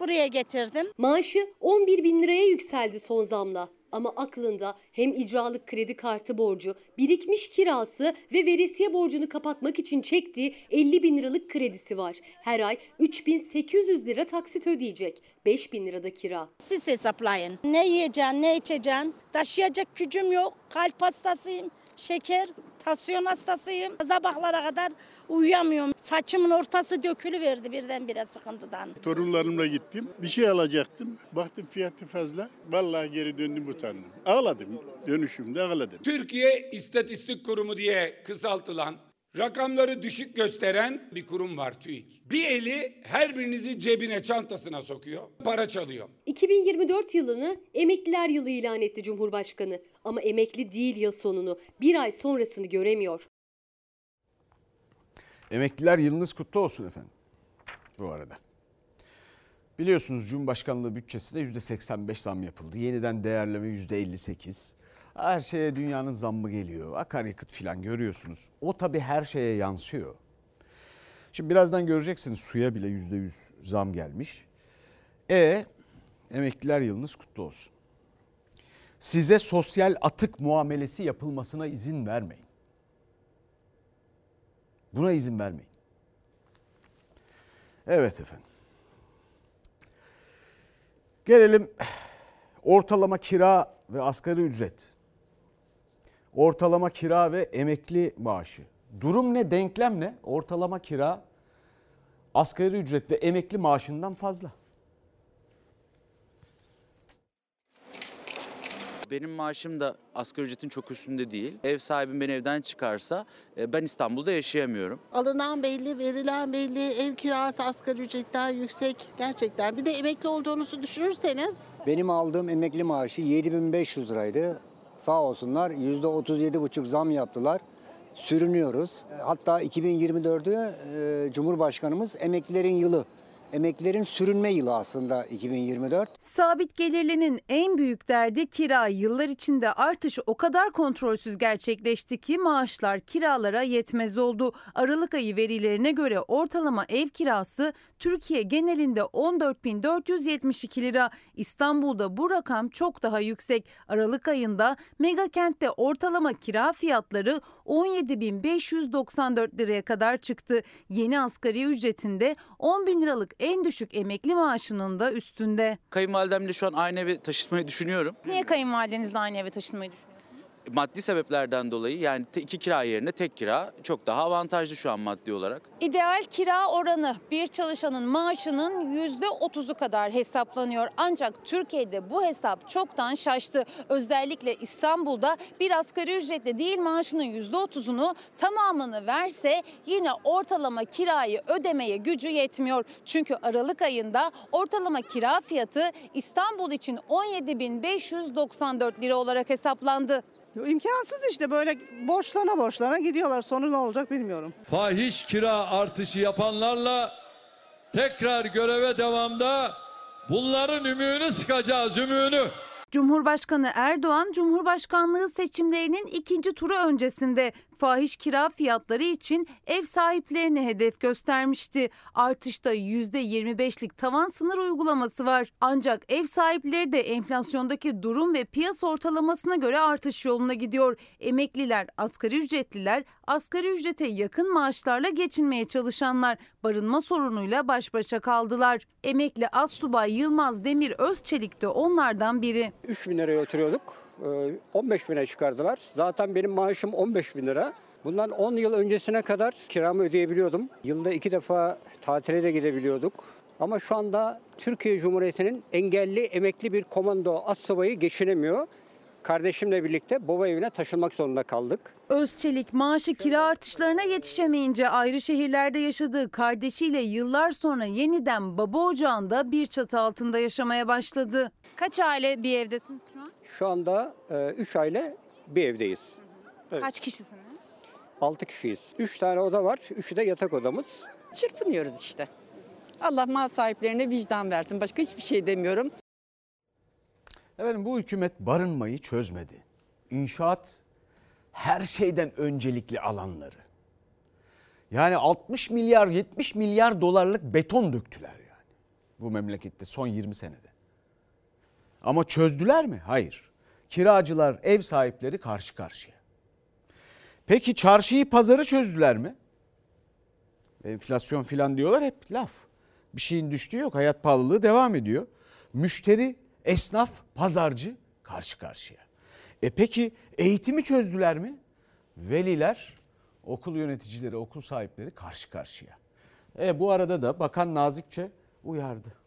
[SPEAKER 27] buraya getirdim.
[SPEAKER 22] Maaşı 11 bin liraya yükseldi son zamla. Ama aklında hem icralık kredi kartı borcu, birikmiş kirası ve veresiye borcunu kapatmak için çektiği 50 bin liralık kredisi var. Her ay 3800 lira taksit ödeyecek. 5 bin lirada kira.
[SPEAKER 27] Siz hesaplayın. Ne yiyeceksin, ne içeceksin? Taşıyacak gücüm yok. Kalp hastasıyım, şeker, tansiyon hastasıyım. Sabahlara kadar uyuyamıyorum. Saçımın ortası dökülüverdi birdenbire sıkıntıdan.
[SPEAKER 28] Torunlarımla gittim. Bir şey alacaktım. Baktım fiyatı fazla. Vallahi geri döndüm utandım. Ağladım. Dönüşümde ağladım.
[SPEAKER 24] Türkiye İstatistik Kurumu diye kısaltılan rakamları düşük gösteren bir kurum var TÜİK. Bir eli her birinizi cebine çantasına sokuyor, para çalıyor.
[SPEAKER 22] 2024 yılını emekliler yılı ilan etti Cumhurbaşkanı. Ama emekli değil yıl sonunu. Bir ay sonrasını göremiyor.
[SPEAKER 1] Emekliler yılınız kutlu olsun efendim. Bu arada. Biliyorsunuz Cumhurbaşkanlığı bütçesine %85 zam yapıldı. Yeniden değerleme %58. Her şeye dünyanın zammı geliyor. Akaryakıt filan görüyorsunuz. O tabii her şeye yansıyor. Şimdi birazdan göreceksiniz suya bile %100 zam gelmiş. E emekliler yılınız kutlu olsun. Size sosyal atık muamelesi yapılmasına izin vermeyin. Buna izin vermeyin. Evet efendim. Gelelim ortalama kira ve asgari ücret. Ortalama kira ve emekli maaşı. Durum ne, denklem ne? Ortalama kira asgari ücret ve emekli maaşından fazla.
[SPEAKER 29] Benim maaşım da asgari ücretin çok üstünde değil. Ev sahibim beni evden çıkarsa e, ben İstanbul'da yaşayamıyorum.
[SPEAKER 30] Alınan belli, verilen belli, ev kirası asgari ücretten yüksek gerçekten. Bir de emekli olduğunuzu düşünürseniz
[SPEAKER 31] Benim aldığım emekli maaşı 7500 liraydı. Sağ olsunlar %37,5 zam yaptılar. Sürünüyoruz. Hatta 2024'ü e, Cumhurbaşkanımız emeklilerin yılı. Emeklilerin sürünme yılı aslında 2024.
[SPEAKER 32] Sabit gelirlinin en büyük derdi kira. Yıllar içinde artış o kadar kontrolsüz gerçekleşti ki maaşlar kiralara yetmez oldu. Aralık ayı verilerine göre ortalama ev kirası Türkiye genelinde 14.472 lira. İstanbul'da bu rakam çok daha yüksek. Aralık ayında mega kentte ortalama kira fiyatları 17.594 liraya kadar çıktı. Yeni asgari ücretinde 10 bin liralık en düşük emekli maaşının da üstünde.
[SPEAKER 29] Kayınvalidemle şu an aynı eve taşınmayı düşünüyorum.
[SPEAKER 32] Niye kayınvalidenizle aynı eve taşınmayı düşünüyorsunuz?
[SPEAKER 29] Maddi sebeplerden dolayı yani iki kira yerine tek kira çok daha avantajlı şu an maddi olarak.
[SPEAKER 32] İdeal kira oranı bir çalışanın maaşının %30'u kadar hesaplanıyor. Ancak Türkiye'de bu hesap çoktan şaştı. Özellikle İstanbul'da bir asgari ücretle değil maaşının %30'unu tamamını verse yine ortalama kirayı ödemeye gücü yetmiyor. Çünkü Aralık ayında ortalama kira fiyatı İstanbul için 17.594 lira olarak hesaplandı.
[SPEAKER 33] İmkansız işte böyle borçlana borçlana gidiyorlar. Sonu ne olacak bilmiyorum.
[SPEAKER 6] Fahiş kira artışı yapanlarla tekrar göreve devamda bunların ümüğünü sıkacağız ümüğünü.
[SPEAKER 32] Cumhurbaşkanı Erdoğan Cumhurbaşkanlığı seçimlerinin ikinci turu öncesinde fahiş kira fiyatları için ev sahiplerine hedef göstermişti. Artışta %25'lik tavan sınır uygulaması var. Ancak ev sahipleri de enflasyondaki durum ve piyasa ortalamasına göre artış yoluna gidiyor. Emekliler, asgari ücretliler, asgari ücrete yakın maaşlarla geçinmeye çalışanlar barınma sorunuyla baş başa kaldılar. Emekli Assubay Yılmaz Demir Özçelik de onlardan biri.
[SPEAKER 34] 3 bin liraya oturuyorduk. Ee, 15 bine çıkardılar. Zaten benim maaşım 15 bin lira. Bundan 10 yıl öncesine kadar kiramı ödeyebiliyordum. Yılda iki defa tatile de gidebiliyorduk. Ama şu anda Türkiye Cumhuriyeti'nin engelli emekli bir komando astsubayı geçinemiyor. Kardeşimle birlikte baba evine taşınmak zorunda kaldık.
[SPEAKER 32] Özçelik maaşı kira artışlarına yetişemeyince ayrı şehirlerde yaşadığı kardeşiyle yıllar sonra yeniden baba ocağında bir çatı altında yaşamaya başladı. Kaç aile bir evdesiniz şu an?
[SPEAKER 34] Şu anda 3 aile bir evdeyiz. Evet.
[SPEAKER 32] Kaç kişisiniz?
[SPEAKER 34] 6 kişiyiz. 3 tane oda var. 3'ü de yatak odamız.
[SPEAKER 35] Çırpınıyoruz işte. Allah mal sahiplerine vicdan versin. Başka hiçbir şey demiyorum.
[SPEAKER 1] Efendim bu hükümet barınmayı çözmedi. İnşaat her şeyden öncelikli alanları. Yani 60 milyar 70 milyar dolarlık beton döktüler yani bu memlekette son 20 senede. Ama çözdüler mi? Hayır. Kiracılar, ev sahipleri karşı karşıya. Peki çarşıyı, pazarı çözdüler mi? Enflasyon filan diyorlar hep laf. Bir şeyin düştüğü yok. Hayat pahalılığı devam ediyor. Müşteri, esnaf, pazarcı karşı karşıya. E peki eğitimi çözdüler mi? Veliler, okul yöneticileri, okul sahipleri karşı karşıya. E bu arada da bakan nazikçe uyardı.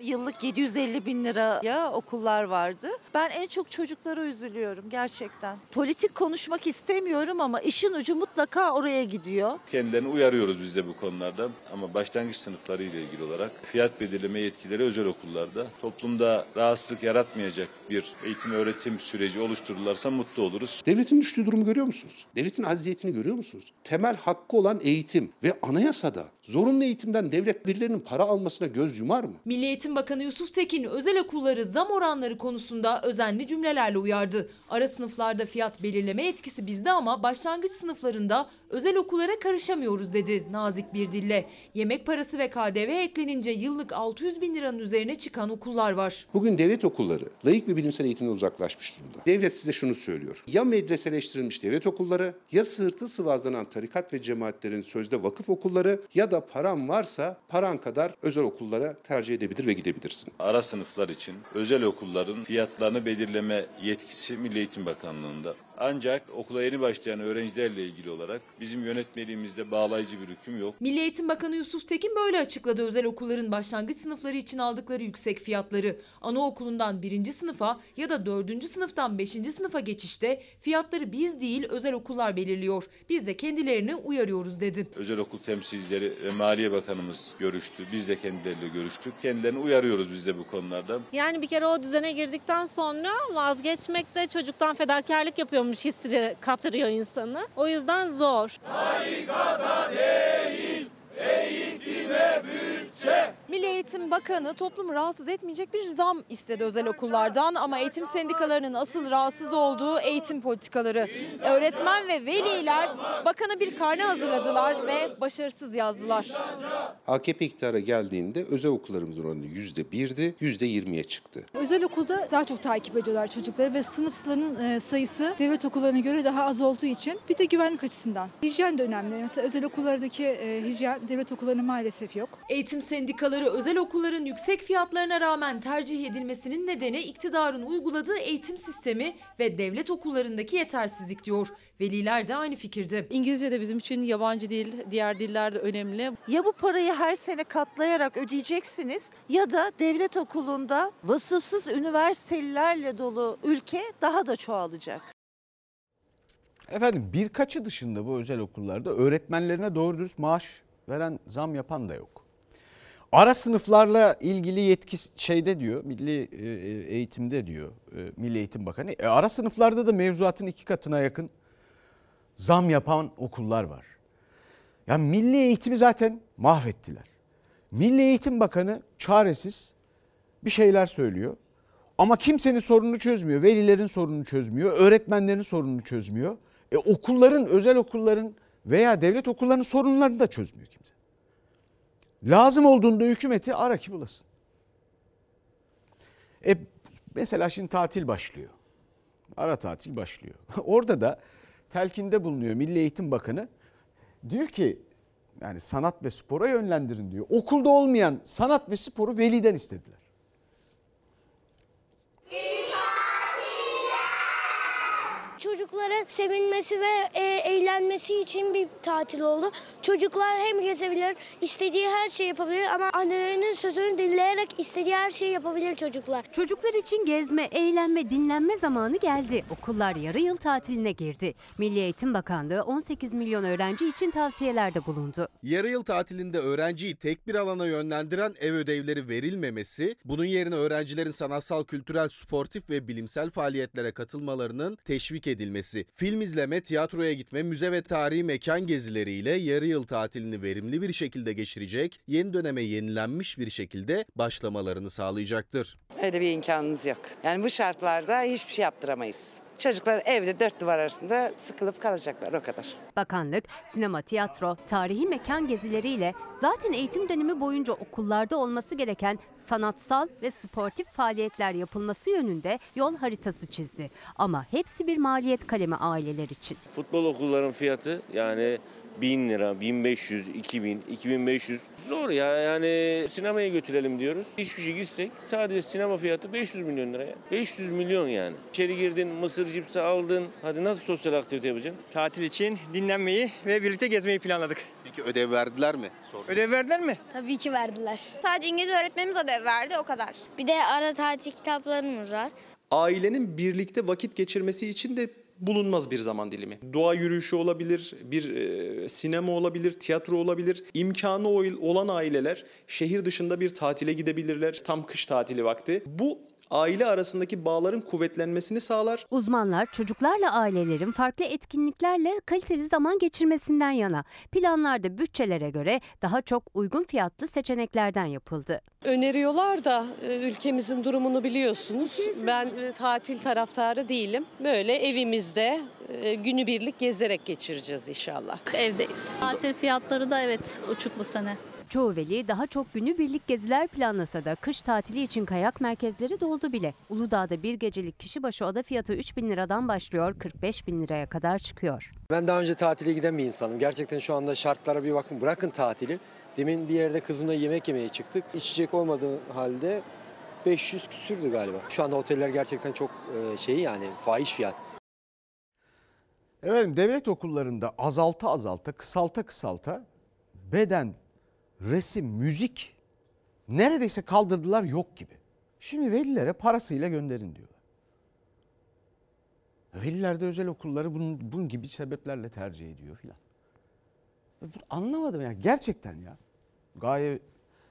[SPEAKER 36] Yıllık 750 bin liraya okullar vardı. Ben en çok çocuklara üzülüyorum gerçekten. Politik konuşmak istemiyorum ama işin ucu mutlaka oraya gidiyor.
[SPEAKER 37] Kendilerini uyarıyoruz biz de bu konularda ama başlangıç sınıfları ile ilgili olarak fiyat belirleme yetkileri özel okullarda toplumda rahatsızlık yaratmayacak bir eğitim öğretim süreci oluştururlarsa mutlu oluruz.
[SPEAKER 38] Devletin düştüğü durumu görüyor musunuz? Devletin aziyetini görüyor musunuz? Temel hakkı olan eğitim ve anayasada zorunlu eğitimden devlet birilerinin para almasına göz yumar mı?
[SPEAKER 21] Milli Eğitim Bakanı Yusuf Tekin özel okulları zam oranları konusunda özenli cümlelerle uyardı. Ara sınıflarda fiyat belirleme yetkisi bizde ama başlangıç sınıflarında özel okullara karışamıyoruz dedi nazik bir dille. Yemek parası ve KDV eklenince yıllık 600 bin liranın üzerine çıkan okullar var.
[SPEAKER 38] Bugün devlet okulları layık ve bilimsel eğitimden uzaklaşmış durumda. Devlet size şunu söylüyor. Ya medreseleştirilmiş devlet okulları ya sırtı sıvazlanan tarikat ve cemaatlerin sözde vakıf okulları ya da paran varsa paran kadar özel okullara tercih edebilir ve gidebilirsin.
[SPEAKER 37] Ara sınıflar için özel okulların fiyatlarını belirleme yetkisi Milli Eğitim Bakanlığı'nda. Ancak okula yeni başlayan öğrencilerle ilgili olarak bizim yönetmeliğimizde bağlayıcı bir hüküm yok.
[SPEAKER 21] Milli Eğitim Bakanı Yusuf Tekin böyle açıkladı özel okulların başlangıç sınıfları için aldıkları yüksek fiyatları. Anaokulundan birinci sınıfa ya da dördüncü sınıftan beşinci sınıfa geçişte fiyatları biz değil özel okullar belirliyor. Biz de kendilerini uyarıyoruz dedi.
[SPEAKER 37] Özel okul temsilcileri ve Maliye Bakanımız görüştü. Biz de kendileriyle görüştük. Kendilerini uyarıyoruz biz de bu konularda.
[SPEAKER 39] Yani bir kere o düzene girdikten sonra vazgeçmekte çocuktan fedakarlık yapıyormuş hissi kaptırıyor insanı. O yüzden zor.
[SPEAKER 40] Milli Eğitim Bakanı toplumu rahatsız etmeyecek bir zam istedi özel okullardan ama eğitim sendikalarının asıl rahatsız olduğu eğitim politikaları. Öğretmen ve veliler bakana bir karne hazırladılar ve başarısız yazdılar.
[SPEAKER 38] AKP iktidara geldiğinde özel okullarımızın oranı %1'di, %20'ye çıktı.
[SPEAKER 41] Özel okulda daha çok takip ediyorlar çocukları ve sınıfların e, sayısı devlet okullarına göre daha az olduğu için bir de güvenlik açısından. Hijyen de önemli. Mesela özel okullardaki e, hijyen devlet okullarında maalesef yok.
[SPEAKER 21] Eğitim sendikaları özel okulların yüksek fiyatlarına rağmen tercih edilmesinin nedeni iktidarın uyguladığı eğitim sistemi ve devlet okullarındaki yetersizlik diyor. Veliler de aynı fikirde.
[SPEAKER 42] İngilizce de bizim için yabancı dil, diğer diller de önemli.
[SPEAKER 43] Ya bu parayı her sene katlayarak ödeyeceksiniz ya da devlet okulunda vasıfsız üniversitelilerle dolu ülke daha da çoğalacak.
[SPEAKER 1] Efendim birkaçı dışında bu özel okullarda öğretmenlerine doğru dürüst maaş veren zam yapan da yok. Ara sınıflarla ilgili yetki şeyde diyor Milli e, Eğitim'de diyor e, Milli Eğitim Bakanı. E, ara sınıflarda da mevzuatın iki katına yakın zam yapan okullar var. Ya milli eğitimi zaten mahvettiler. Milli Eğitim Bakanı çaresiz bir şeyler söylüyor. Ama kimsenin sorununu çözmüyor. Velilerin sorununu çözmüyor. Öğretmenlerin sorununu çözmüyor. E, okulların, özel okulların veya devlet okullarının sorunlarını da çözmüyor kimse. Lazım olduğunda hükümeti ara ki bulasın. E, mesela şimdi tatil başlıyor. Ara tatil başlıyor. Orada da telkinde bulunuyor Milli Eğitim Bakanı. Diyor ki yani sanat ve spora yönlendirin diyor. Okulda olmayan sanat ve sporu veliden istediler.
[SPEAKER 44] Çocukların sevinmesi ve e, eğlenmesi için bir tatil oldu. Çocuklar hem gezebilir, istediği her şeyi yapabilir ama annelerinin sözünü dinleyerek istediği her şeyi yapabilir çocuklar.
[SPEAKER 45] Çocuklar için gezme, eğlenme, dinlenme zamanı geldi. Okullar yarı yıl tatiline girdi. Milli Eğitim Bakanlığı 18 milyon öğrenci için tavsiyelerde bulundu.
[SPEAKER 46] Yarı yıl tatilinde öğrenciyi tek bir alana yönlendiren ev ödevleri verilmemesi, bunun yerine öğrencilerin sanatsal, kültürel, sportif ve bilimsel faaliyetlere katılmalarının teşvik edilmesi, film izleme, tiyatroya gitme, müze ve tarihi mekan gezileriyle yarı yıl tatilini verimli bir şekilde geçirecek, yeni döneme yenilenmiş bir şekilde başlamalarını sağlayacaktır.
[SPEAKER 47] Öyle bir imkanınız yok. Yani bu şartlarda hiçbir şey yaptıramayız. Çocuklar evde dört duvar arasında sıkılıp kalacaklar o kadar.
[SPEAKER 45] Bakanlık, sinema, tiyatro, tarihi mekan gezileriyle zaten eğitim dönemi boyunca okullarda olması gereken sanatsal ve sportif faaliyetler yapılması yönünde yol haritası çizdi. Ama hepsi bir maliyet kalemi aileler için.
[SPEAKER 48] Futbol okulların fiyatı yani 1000 lira, 1500, 2000, 2500 zor ya yani sinemaya götürelim diyoruz. İş gücü gitsek sadece sinema fiyatı 500 milyon lira ya. 500 milyon yani. İçeri girdin, mısır cipsi aldın. Hadi nasıl sosyal aktivite yapacaksın?
[SPEAKER 49] Tatil için dinlenmeyi ve birlikte gezmeyi planladık.
[SPEAKER 46] Peki ödev verdiler mi? Sordum.
[SPEAKER 49] Ödev verdiler mi?
[SPEAKER 44] Tabii ki verdiler. Sadece İngilizce öğretmenimiz ödev verdi o kadar. Bir de ara tatil kitaplarımız var.
[SPEAKER 50] Ailenin birlikte vakit geçirmesi için de bulunmaz bir zaman dilimi. Doğa yürüyüşü olabilir, bir e, sinema olabilir, tiyatro olabilir. İmkanı olan aileler şehir dışında bir tatile gidebilirler. Tam kış tatili vakti. Bu aile arasındaki bağların kuvvetlenmesini sağlar.
[SPEAKER 45] Uzmanlar çocuklarla ailelerin farklı etkinliklerle kaliteli zaman geçirmesinden yana. Planlarda bütçelere göre daha çok uygun fiyatlı seçeneklerden yapıldı.
[SPEAKER 51] Öneriyorlar da e, ülkemizin durumunu biliyorsunuz. Ben e, tatil taraftarı değilim. Böyle evimizde e, günübirlik gezerek geçireceğiz inşallah.
[SPEAKER 52] Evdeyiz. Tatil fiyatları da evet uçuk bu sene.
[SPEAKER 45] Çoğu veli daha çok günübirlik geziler planlasa da kış tatili için kayak merkezleri doldu bile. Uludağ'da bir gecelik kişi başı oda fiyatı 3 bin liradan başlıyor 45 bin liraya kadar çıkıyor.
[SPEAKER 53] Ben daha önce tatile giden bir insanım. Gerçekten şu anda şartlara bir bakın bırakın tatili. Demin bir yerde kızımla yemek yemeye çıktık. İçecek olmadığı halde 500 küsürdü galiba. Şu anda oteller gerçekten çok şey yani fahiş fiyat.
[SPEAKER 1] Efendim devlet okullarında azalta azalta, kısalta kısalta beden, resim, müzik neredeyse kaldırdılar yok gibi. Şimdi velilere parasıyla gönderin diyorlar. Veliler de özel okulları bunun, bunun gibi sebeplerle tercih ediyor filan. Anlamadım ya gerçekten ya. Gaye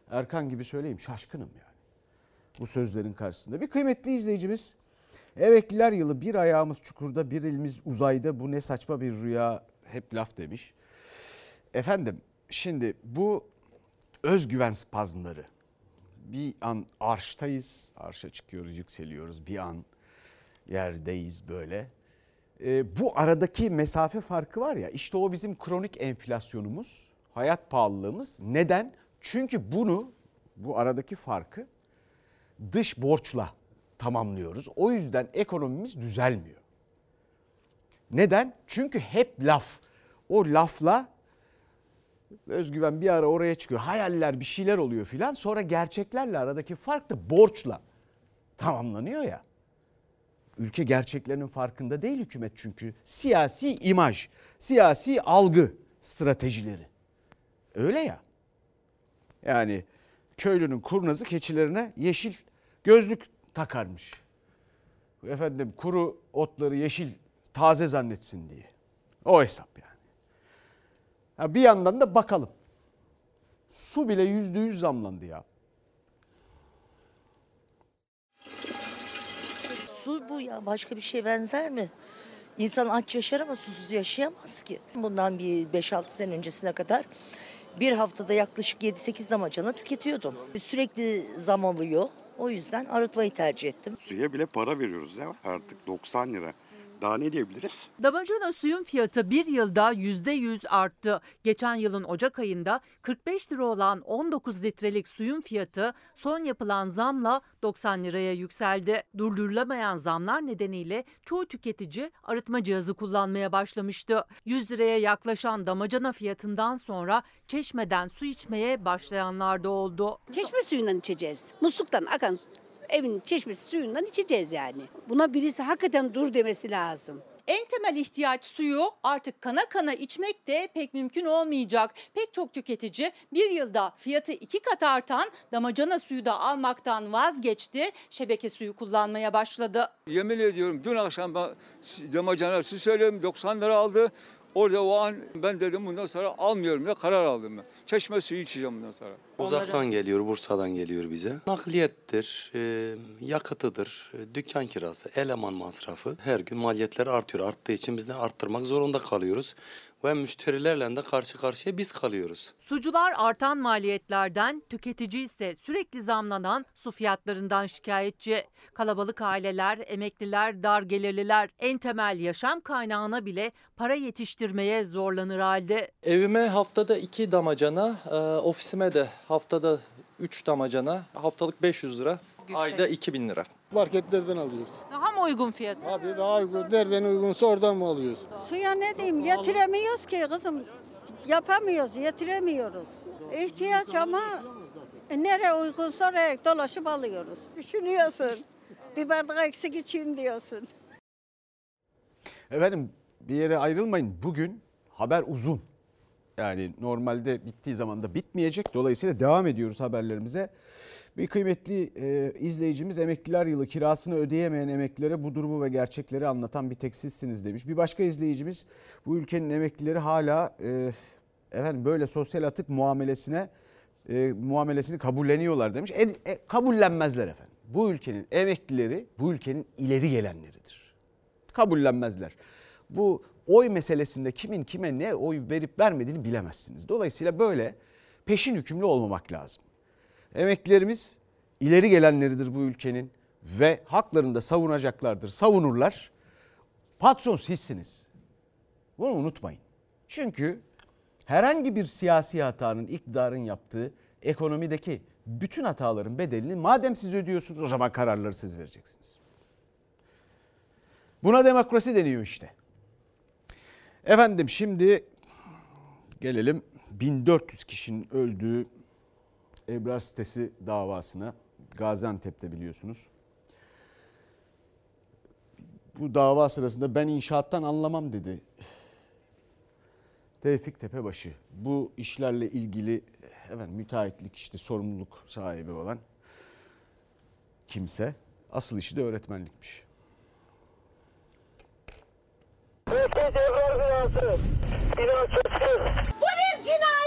[SPEAKER 1] Erkan gibi söyleyeyim şaşkınım yani. Bu sözlerin karşısında. Bir kıymetli izleyicimiz Emekliler yılı bir ayağımız çukurda bir elimiz uzayda bu ne saçma bir rüya hep laf demiş. Efendim şimdi bu özgüven spazmları bir an arştayız arşa çıkıyoruz yükseliyoruz bir an yerdeyiz böyle. Ee, bu aradaki mesafe farkı var ya işte o bizim kronik enflasyonumuz hayat pahalılığımız neden? Çünkü bunu bu aradaki farkı dış borçla tamamlıyoruz. O yüzden ekonomimiz düzelmiyor. Neden? Çünkü hep laf. O lafla özgüven bir ara oraya çıkıyor. Hayaller bir şeyler oluyor filan. Sonra gerçeklerle aradaki fark da borçla tamamlanıyor ya. Ülke gerçeklerinin farkında değil hükümet çünkü. Siyasi imaj, siyasi algı stratejileri. Öyle ya. Yani köylünün kurnazı keçilerine yeşil gözlük takarmış. Efendim kuru otları yeşil taze zannetsin diye. O hesap yani. Ha bir yandan da bakalım. Su bile yüzde yüz zamlandı ya.
[SPEAKER 54] Su bu ya başka bir şey benzer mi? İnsan aç yaşar ama susuz yaşayamaz ki. Bundan bir 5-6 sene öncesine kadar bir haftada yaklaşık 7-8 damacana tüketiyordum. Sürekli zam alıyor. O yüzden arıtmayı tercih ettim.
[SPEAKER 55] Suya bile para veriyoruz ya artık 90 lira. Daha ne diyebiliriz?
[SPEAKER 56] Damacana suyun fiyatı bir yılda %100 arttı. Geçen yılın Ocak ayında 45 lira olan 19 litrelik suyun fiyatı son yapılan zamla 90 liraya yükseldi. Durdurulamayan zamlar nedeniyle çoğu tüketici arıtma cihazı kullanmaya başlamıştı. 100 liraya yaklaşan damacana fiyatından sonra çeşmeden su içmeye başlayanlar da oldu.
[SPEAKER 57] Çeşme suyundan içeceğiz. Musluktan akan evin çeşmesi suyundan içeceğiz yani. Buna birisi hakikaten dur demesi lazım.
[SPEAKER 21] En temel ihtiyaç suyu artık kana kana içmek de pek mümkün olmayacak. Pek çok tüketici bir yılda fiyatı iki kat artan damacana suyu da almaktan vazgeçti. Şebeke suyu kullanmaya başladı.
[SPEAKER 58] Yemin ediyorum dün akşam ben damacana su söylüyorum 90 lira aldı. Orada o an ben dedim bundan sonra almıyorum ya karar aldım ben. Çeşme suyu içeceğim bundan sonra.
[SPEAKER 59] Uzaktan geliyor, Bursa'dan geliyor bize. Nakliyettir, e, yakıtıdır, e, dükkan kirası, eleman masrafı. Her gün maliyetler artıyor. Arttığı için biz de arttırmak zorunda kalıyoruz. Ve müşterilerle de karşı karşıya biz kalıyoruz.
[SPEAKER 56] Sucular artan maliyetlerden, tüketici ise sürekli zamlanan su fiyatlarından şikayetçi. Kalabalık aileler, emekliler, dar gelirliler en temel yaşam kaynağına bile para yetiştirmeye zorlanır halde.
[SPEAKER 60] Evime haftada iki damacana, e, ofisime de haftada 3 damacana, haftalık 500 lira, ayda 2000 lira.
[SPEAKER 61] Marketlerden alıyoruz.
[SPEAKER 21] Daha mı uygun fiyat?
[SPEAKER 61] Abi daha uygun. Nereden uygunsa oradan mı alıyoruz?
[SPEAKER 62] Suya ne diyeyim yetiremiyoruz ki kızım. Yapamıyoruz, yetiremiyoruz. İhtiyaç ama nereye uygunsa oraya dolaşıp alıyoruz. Düşünüyorsun. Bir bardak eksik içeyim diyorsun.
[SPEAKER 1] Efendim bir yere ayrılmayın. Bugün haber uzun. Yani normalde bittiği zaman da bitmeyecek. Dolayısıyla devam ediyoruz haberlerimize. Bir kıymetli e, izleyicimiz emekliler yılı kirasını ödeyemeyen emeklilere bu durumu ve gerçekleri anlatan bir tek sizsiniz demiş. Bir başka izleyicimiz bu ülkenin emeklileri hala e, efendim böyle sosyal atık muamelesine e, muamelesini kabulleniyorlar demiş. E, e, kabullenmezler efendim. bu ülkenin emeklileri bu ülkenin ileri gelenleridir. Kabullenmezler. Bu oy meselesinde kimin kime ne oy verip vermediğini bilemezsiniz. Dolayısıyla böyle peşin hükümlü olmamak lazım. Emeklilerimiz ileri gelenleridir bu ülkenin ve haklarını da savunacaklardır. Savunurlar. Patron sizsiniz. Bunu unutmayın. Çünkü herhangi bir siyasi hatanın iktidarın yaptığı ekonomideki bütün hataların bedelini madem siz ödüyorsunuz o zaman kararları siz vereceksiniz. Buna demokrasi deniyor işte. Efendim şimdi gelelim 1400 kişinin öldüğü Ebrar sitesi davasına. Gaziantep'te biliyorsunuz. Bu dava sırasında ben inşaattan anlamam dedi. Tevfik Tepebaşı bu işlerle ilgili evet müteahhitlik işte sorumluluk sahibi olan kimse asıl işi de öğretmenlikmiş.
[SPEAKER 63] Bu bir cinayet.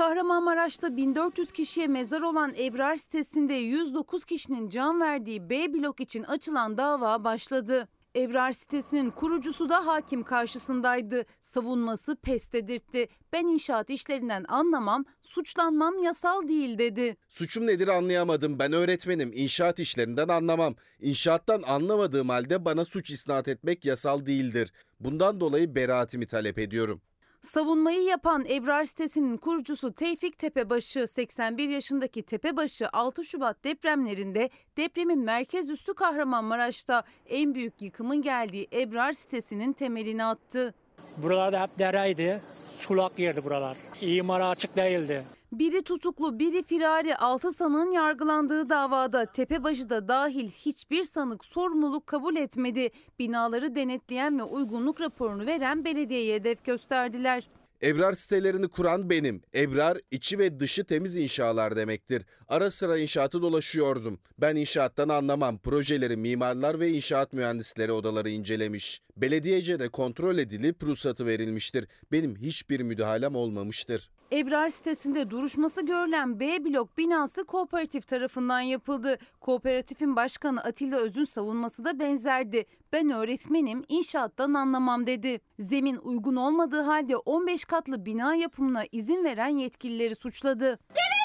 [SPEAKER 32] Kahramanmaraş'ta 1400 kişiye mezar olan Ebrar sitesinde 109 kişinin can verdiği B blok için açılan dava başladı. Ebrar sitesinin kurucusu da hakim karşısındaydı. Savunması pes dedirtti. Ben inşaat işlerinden anlamam, suçlanmam yasal değil dedi.
[SPEAKER 46] Suçum nedir anlayamadım. Ben öğretmenim. İnşaat işlerinden anlamam. İnşaattan anlamadığım halde bana suç isnat etmek yasal değildir. Bundan dolayı beraatimi talep ediyorum.
[SPEAKER 32] Savunmayı yapan Ebrar sitesinin kurucusu Tevfik Tepebaşı, 81 yaşındaki Tepebaşı 6 Şubat depremlerinde depremin merkez üssü Kahramanmaraş'ta en büyük yıkımın geldiği Ebrar sitesinin temelini attı.
[SPEAKER 64] Buralarda hep dereydi. Sulak yerdi buralar. İmara açık değildi.
[SPEAKER 32] Biri tutuklu, biri firari 6 sanığın yargılandığı davada Tepebaşı da dahil hiçbir sanık sorumluluk kabul etmedi. Binaları denetleyen ve uygunluk raporunu veren belediyeye hedef gösterdiler.
[SPEAKER 46] Ebrar sitelerini kuran benim. Ebrar içi ve dışı temiz inşalar demektir. Ara sıra inşaatı dolaşıyordum. Ben inşaattan anlamam. Projeleri mimarlar ve inşaat mühendisleri odaları incelemiş. Belediyece de kontrol edilip ruhsatı verilmiştir. Benim hiçbir müdahalem olmamıştır.
[SPEAKER 32] Ebrar sitesinde duruşması görülen B blok binası kooperatif tarafından yapıldı. Kooperatifin başkanı Atilla Öz'ün savunması da benzerdi. Ben öğretmenim, inşaattan anlamam dedi. Zemin uygun olmadığı halde 15 katlı bina yapımına izin veren yetkilileri suçladı.
[SPEAKER 63] Bilirkişi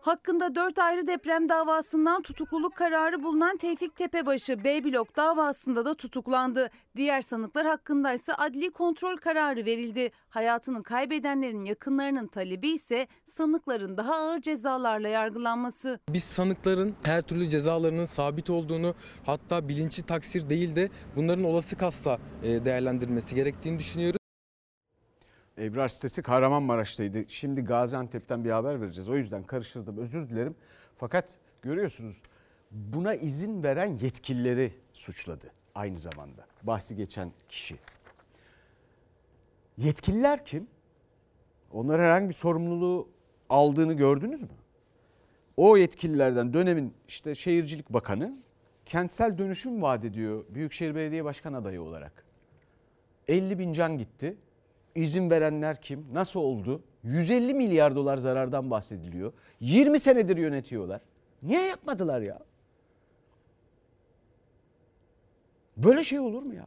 [SPEAKER 32] Hakkında 4 ayrı deprem davasından tutukluluk kararı bulunan Tevfik Tepebaşı B blok davasında da tutuklandı. Diğer sanıklar hakkında ise adli kontrol kararı verildi. Hayatını kaybedenlerin yakınlarının talebi ise sanıkların daha ağır cezalarla yargılanması.
[SPEAKER 65] Biz sanıkların her türlü cezalarının sabit olduğunu hatta bilinçli taksir değil de bunların olası kasta e, değerlendirilmesi gerektiğini düşünüyoruz.
[SPEAKER 1] Ebrar sitesi Kahramanmaraş'taydı. Şimdi Gaziantep'ten bir haber vereceğiz. O yüzden karıştırdım. Özür dilerim. Fakat görüyorsunuz buna izin veren yetkilileri suçladı aynı zamanda. Bahsi geçen kişi. Yetkililer kim? Onlar herhangi bir sorumluluğu aldığını gördünüz mü? O yetkililerden dönemin işte Şehircilik Bakanı kentsel dönüşüm vaat ediyor Büyükşehir Belediye Başkan adayı olarak. 50 bin can gitti. İzin verenler kim? Nasıl oldu? 150 milyar dolar zarardan bahsediliyor. 20 senedir yönetiyorlar. Niye yapmadılar ya? Böyle şey olur mu ya?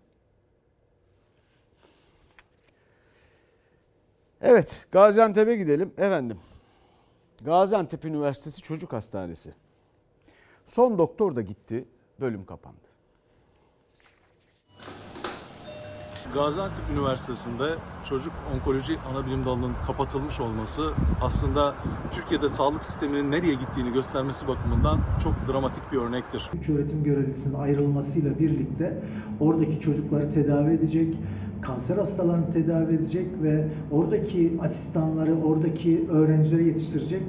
[SPEAKER 1] Evet, Gaziantep'e gidelim. Efendim, Gaziantep Üniversitesi Çocuk Hastanesi. Son doktor da gitti, bölüm kapandı.
[SPEAKER 66] Gaziantep Üniversitesi'nde çocuk onkoloji ana bilim dalının kapatılmış olması aslında Türkiye'de sağlık sisteminin nereye gittiğini göstermesi bakımından çok dramatik bir örnektir.
[SPEAKER 67] Üç öğretim görevlisinin ayrılmasıyla birlikte oradaki çocukları tedavi edecek, kanser hastalarını tedavi edecek ve oradaki asistanları, oradaki öğrencileri yetiştirecek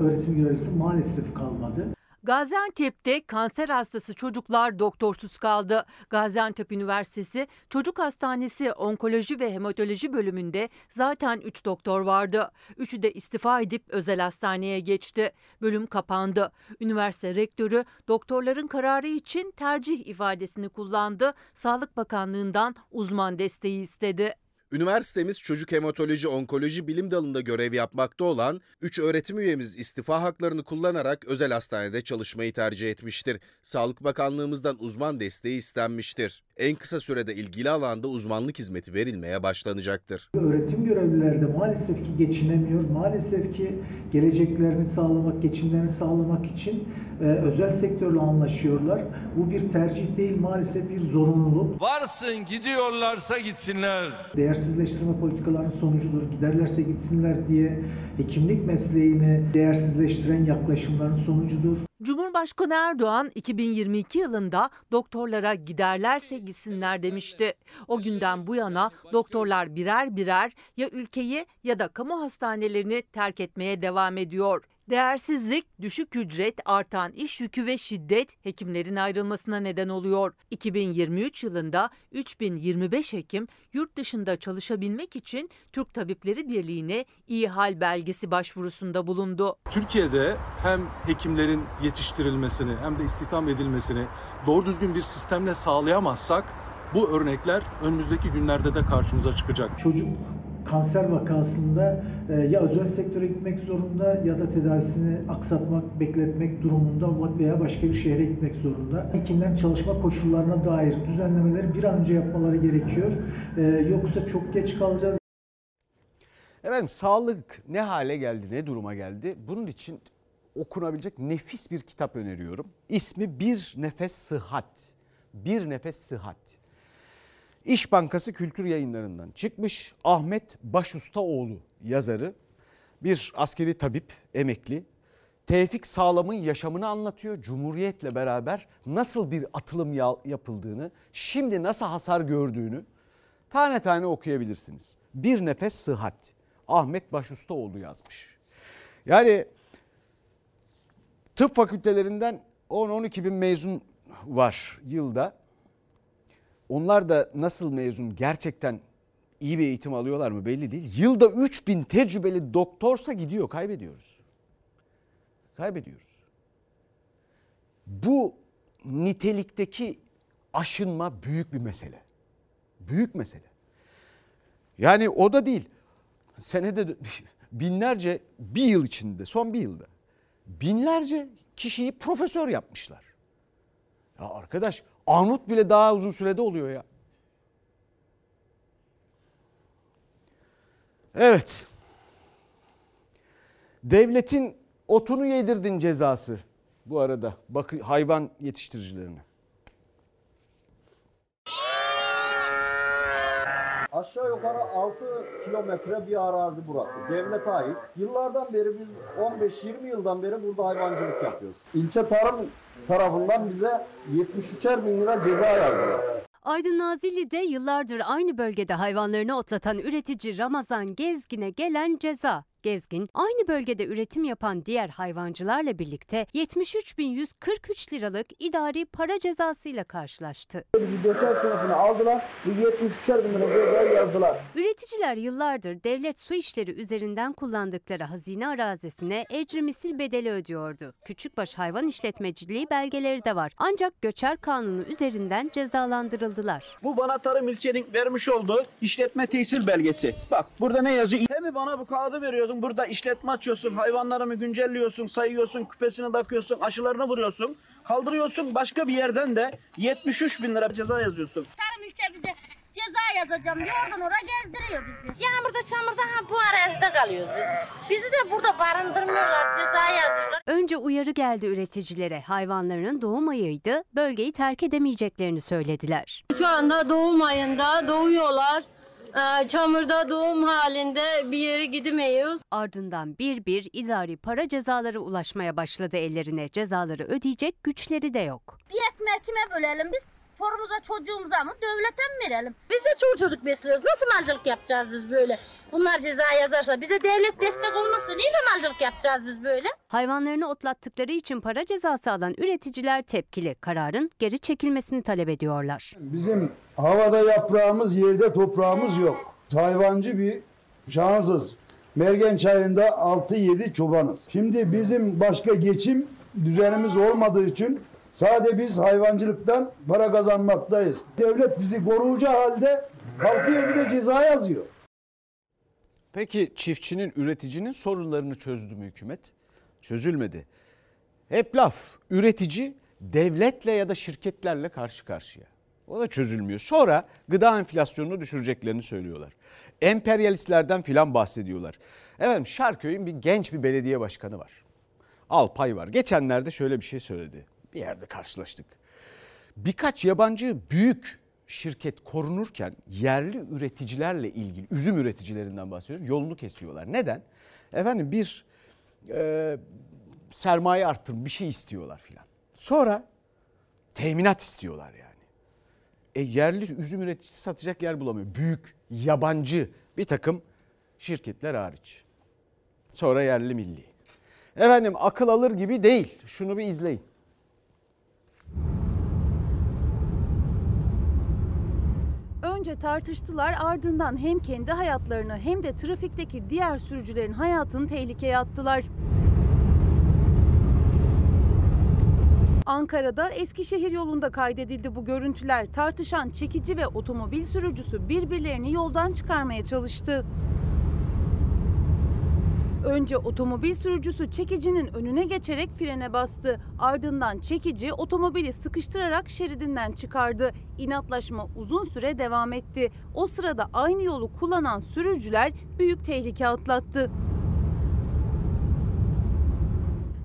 [SPEAKER 67] öğretim görevlisi maalesef kalmadı.
[SPEAKER 56] Gaziantep'te kanser hastası çocuklar doktorsuz kaldı. Gaziantep Üniversitesi Çocuk Hastanesi Onkoloji ve Hematoloji bölümünde zaten 3 doktor vardı. Üçü de istifa edip özel hastaneye geçti. Bölüm kapandı. Üniversite rektörü doktorların kararı için tercih ifadesini kullandı. Sağlık Bakanlığı'ndan uzman desteği istedi.
[SPEAKER 46] Üniversitemiz çocuk hematoloji onkoloji bilim dalında görev yapmakta olan 3 öğretim üyemiz istifa haklarını kullanarak özel hastanede çalışmayı tercih etmiştir. Sağlık Bakanlığımızdan uzman desteği istenmiştir. En kısa sürede ilgili alanda uzmanlık hizmeti verilmeye başlanacaktır.
[SPEAKER 67] Öğretim görevlileri de maalesef ki geçinemiyor. Maalesef ki geleceklerini sağlamak, geçimlerini sağlamak için e, özel sektörle anlaşıyorlar. Bu bir tercih değil maalesef bir zorunluluk.
[SPEAKER 68] Varsın gidiyorlarsa gitsinler.
[SPEAKER 67] Değersizleştirme politikalarının sonucudur. Giderlerse gitsinler diye hekimlik mesleğini değersizleştiren yaklaşımların sonucudur.
[SPEAKER 56] Cumhurbaşkanı Erdoğan 2022 yılında doktorlara giderlerse gitsinler demişti. O günden bu yana doktorlar birer birer ya ülkeyi ya da kamu hastanelerini terk etmeye devam ediyor. Değersizlik, düşük ücret, artan iş yükü ve şiddet hekimlerin ayrılmasına neden oluyor. 2023 yılında 3025 hekim yurt dışında çalışabilmek için Türk Tabipleri Birliği'ne iyi hal belgesi başvurusunda bulundu.
[SPEAKER 66] Türkiye'de hem hekimlerin yetiştirilmesini hem de istihdam edilmesini doğru düzgün bir sistemle sağlayamazsak bu örnekler önümüzdeki günlerde de karşımıza çıkacak.
[SPEAKER 67] Çocuk kanser vakasında e, ya özel sektöre gitmek zorunda ya da tedavisini aksatmak, bekletmek durumunda veya başka bir şehre gitmek zorunda. Hekimlerin çalışma koşullarına dair düzenlemeleri bir an önce yapmaları gerekiyor. E, Yoksa çok geç kalacağız.
[SPEAKER 1] Efendim sağlık ne hale geldi, ne duruma geldi? Bunun için okunabilecek nefis bir kitap öneriyorum. İsmi Bir Nefes Sıhhat. Bir Nefes Sıhhat. İş Bankası Kültür Yayınları'ndan çıkmış Ahmet Başustaoğlu yazarı. Bir askeri tabip, emekli. Tevfik Sağlam'ın yaşamını anlatıyor. Cumhuriyetle beraber nasıl bir atılım yapıldığını, şimdi nasıl hasar gördüğünü tane tane okuyabilirsiniz. Bir Nefes Sıhhat. Ahmet Başustaoğlu yazmış. Yani tıp fakültelerinden 10-12 bin mezun var yılda. Onlar da nasıl mezun gerçekten iyi bir eğitim alıyorlar mı belli değil. Yılda 3 bin tecrübeli doktorsa gidiyor kaybediyoruz. Kaybediyoruz. Bu nitelikteki aşınma büyük bir mesele. Büyük mesele. Yani o da değil. Senede binlerce bir yıl içinde son bir yılda binlerce kişiyi profesör yapmışlar. Ya arkadaş Armut bile daha uzun sürede oluyor ya. Evet. Devletin otunu yedirdin cezası bu arada bakı hayvan yetiştiricilerine.
[SPEAKER 69] Aşağı yukarı 6 kilometre bir arazi burası. Devlete ait. Yıllardan beri biz 15-20 yıldan beri burada hayvancılık yapıyoruz. İlçe tarım tarafından bize 73'er bin lira ceza yazdılar.
[SPEAKER 45] Aydın Nazilli'de yıllardır aynı bölgede hayvanlarını otlatan üretici Ramazan Gezgin'e gelen ceza. Gezgin, aynı bölgede üretim yapan diğer hayvancılarla birlikte 73.143 liralık idari para cezasıyla karşılaştı.
[SPEAKER 69] Bizi geçer sınıfını aldılar, bu 73'er bin lira cezayı yazdılar.
[SPEAKER 45] Üreticiler yıllardır devlet su işleri üzerinden kullandıkları hazine arazisine ecri misil bedeli ödüyordu. Küçükbaş hayvan işletmeciliği belgeleri de var. Ancak göçer kanunu üzerinden cezalandırıldılar.
[SPEAKER 70] Bu bana tarım ilçenin vermiş olduğu işletme tesir belgesi. Bak burada ne yazıyor? Hem bana bu kağıdı veriyordu yapıyorsun. Burada işletme açıyorsun. Hayvanlarımı güncelliyorsun, sayıyorsun, küpesini takıyorsun, aşılarını vuruyorsun. Kaldırıyorsun başka bir yerden de 73 bin lira ceza yazıyorsun.
[SPEAKER 63] Tarım ilçe bize ceza yazacağım diye oradan oraya gezdiriyor bizi. Yağmurda çamurda ha, bu arazide kalıyoruz biz. Bizi de burada barındırmıyorlar, ceza yazıyorlar.
[SPEAKER 45] Önce uyarı geldi üreticilere. Hayvanlarının doğum ayıydı, bölgeyi terk edemeyeceklerini söylediler.
[SPEAKER 71] Şu anda doğum ayında doğuyorlar. Ee, çamurda doğum halinde bir yere gidemeyiz.
[SPEAKER 45] Ardından bir bir idari para cezaları ulaşmaya başladı ellerine. Cezaları ödeyecek güçleri de yok.
[SPEAKER 63] Bir ekmeği kime bölelim biz?
[SPEAKER 72] Torumuza çocuğumuza mı devlete mi verelim?
[SPEAKER 63] Biz de çocuk çocuk besliyoruz. Nasıl malcılık yapacağız biz böyle? Bunlar ceza yazarsa bize devlet destek olmasa neyle malcılık yapacağız biz böyle?
[SPEAKER 45] Hayvanlarını otlattıkları için para cezası alan üreticiler tepkili. Kararın geri çekilmesini talep ediyorlar.
[SPEAKER 73] Bizim havada yaprağımız, yerde toprağımız yok. Hayvancı bir şansız. Mergen çayında 6-7 çobanız. Şimdi bizim başka geçim düzenimiz olmadığı için sadece biz hayvancılıktan para kazanmaktayız. Devlet bizi koruyucu halde kalkıyor bir de ceza yazıyor.
[SPEAKER 1] Peki çiftçinin, üreticinin sorunlarını çözdü mü hükümet? Çözülmedi. Hep laf. Üretici devletle ya da şirketlerle karşı karşıya. O da çözülmüyor. Sonra gıda enflasyonunu düşüreceklerini söylüyorlar. Emperyalistlerden filan bahsediyorlar. Efendim Şarköy'ün bir genç bir belediye başkanı var. Alpay var. Geçenlerde şöyle bir şey söyledi. Bir yerde karşılaştık. Birkaç yabancı büyük şirket korunurken yerli üreticilerle ilgili üzüm üreticilerinden bahsediyorum yolunu kesiyorlar. Neden? Efendim bir e, sermaye arttırım bir şey istiyorlar filan. Sonra teminat istiyorlar yani. E yerli üzüm üreticisi satacak yer bulamıyor. Büyük yabancı bir takım şirketler hariç. Sonra yerli milli. Efendim akıl alır gibi değil. Şunu bir izleyin.
[SPEAKER 32] Önce tartıştılar ardından hem kendi hayatlarını hem de trafikteki diğer sürücülerin hayatını tehlikeye attılar. Ankara'da Eskişehir yolunda kaydedildi bu görüntüler. Tartışan çekici ve otomobil sürücüsü birbirlerini yoldan çıkarmaya çalıştı. Önce otomobil sürücüsü çekicinin önüne geçerek frene bastı. Ardından çekici otomobili sıkıştırarak şeridinden çıkardı. İnatlaşma uzun süre devam etti. O sırada aynı yolu kullanan sürücüler büyük tehlike atlattı.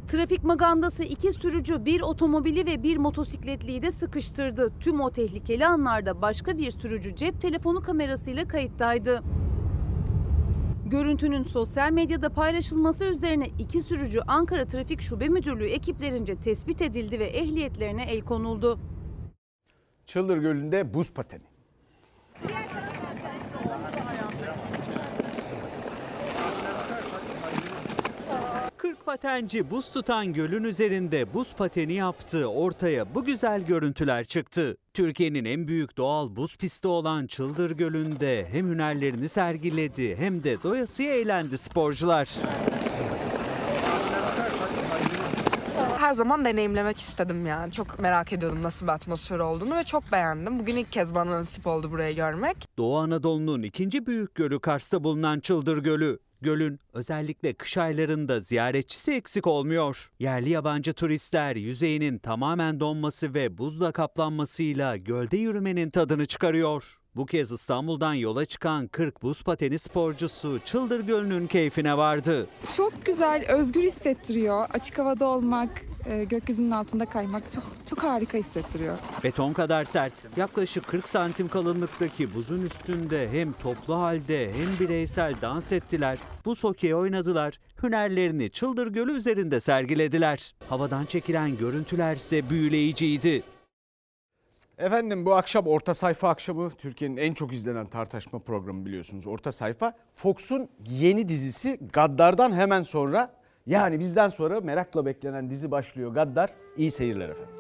[SPEAKER 32] Trafik magandası iki sürücü bir otomobili ve bir motosikletliyi de sıkıştırdı. Tüm o tehlikeli anlarda başka bir sürücü cep telefonu kamerasıyla kayıttaydı. Görüntünün sosyal medyada paylaşılması üzerine iki sürücü Ankara Trafik Şube Müdürlüğü ekiplerince tespit edildi ve ehliyetlerine el konuldu.
[SPEAKER 1] Çıldır Gölü'nde buz pateni.
[SPEAKER 4] Patenci buz tutan gölün üzerinde buz pateni yaptı. Ortaya bu güzel görüntüler çıktı. Türkiye'nin en büyük doğal buz pisti olan Çıldır Gölü'nde hem hünerlerini sergiledi hem de doyasıya eğlendi sporcular.
[SPEAKER 74] Her zaman deneyimlemek istedim yani. Çok merak ediyordum nasıl bir atmosfer olduğunu ve çok beğendim. Bugün ilk kez bana nasip oldu burayı görmek.
[SPEAKER 4] Doğu Anadolu'nun ikinci büyük gölü Kars'ta bulunan Çıldır Gölü. Gölün özellikle kış aylarında ziyaretçisi eksik olmuyor. Yerli yabancı turistler yüzeyinin tamamen donması ve buzla kaplanmasıyla gölde yürümenin tadını çıkarıyor. Bu kez İstanbul'dan yola çıkan 40 buz pateni sporcusu Çıldır Gölü'nün keyfine vardı.
[SPEAKER 66] Çok güzel, özgür hissettiriyor. Açık havada olmak, e, gökyüzünün altında kaymak çok çok harika hissettiriyor.
[SPEAKER 4] Beton kadar sert, yaklaşık 40 santim kalınlıktaki buzun üstünde hem toplu halde hem bireysel dans ettiler. Buz hokeyi oynadılar, hünerlerini Çıldır Gölü üzerinde sergilediler. Havadan çekilen görüntüler ise büyüleyiciydi.
[SPEAKER 1] Efendim bu akşam Orta Sayfa akşamı Türkiye'nin en çok izlenen tartışma programı biliyorsunuz. Orta Sayfa Fox'un yeni dizisi Gaddar'dan hemen sonra yani bizden sonra merakla beklenen dizi başlıyor Gaddar. İyi seyirler efendim.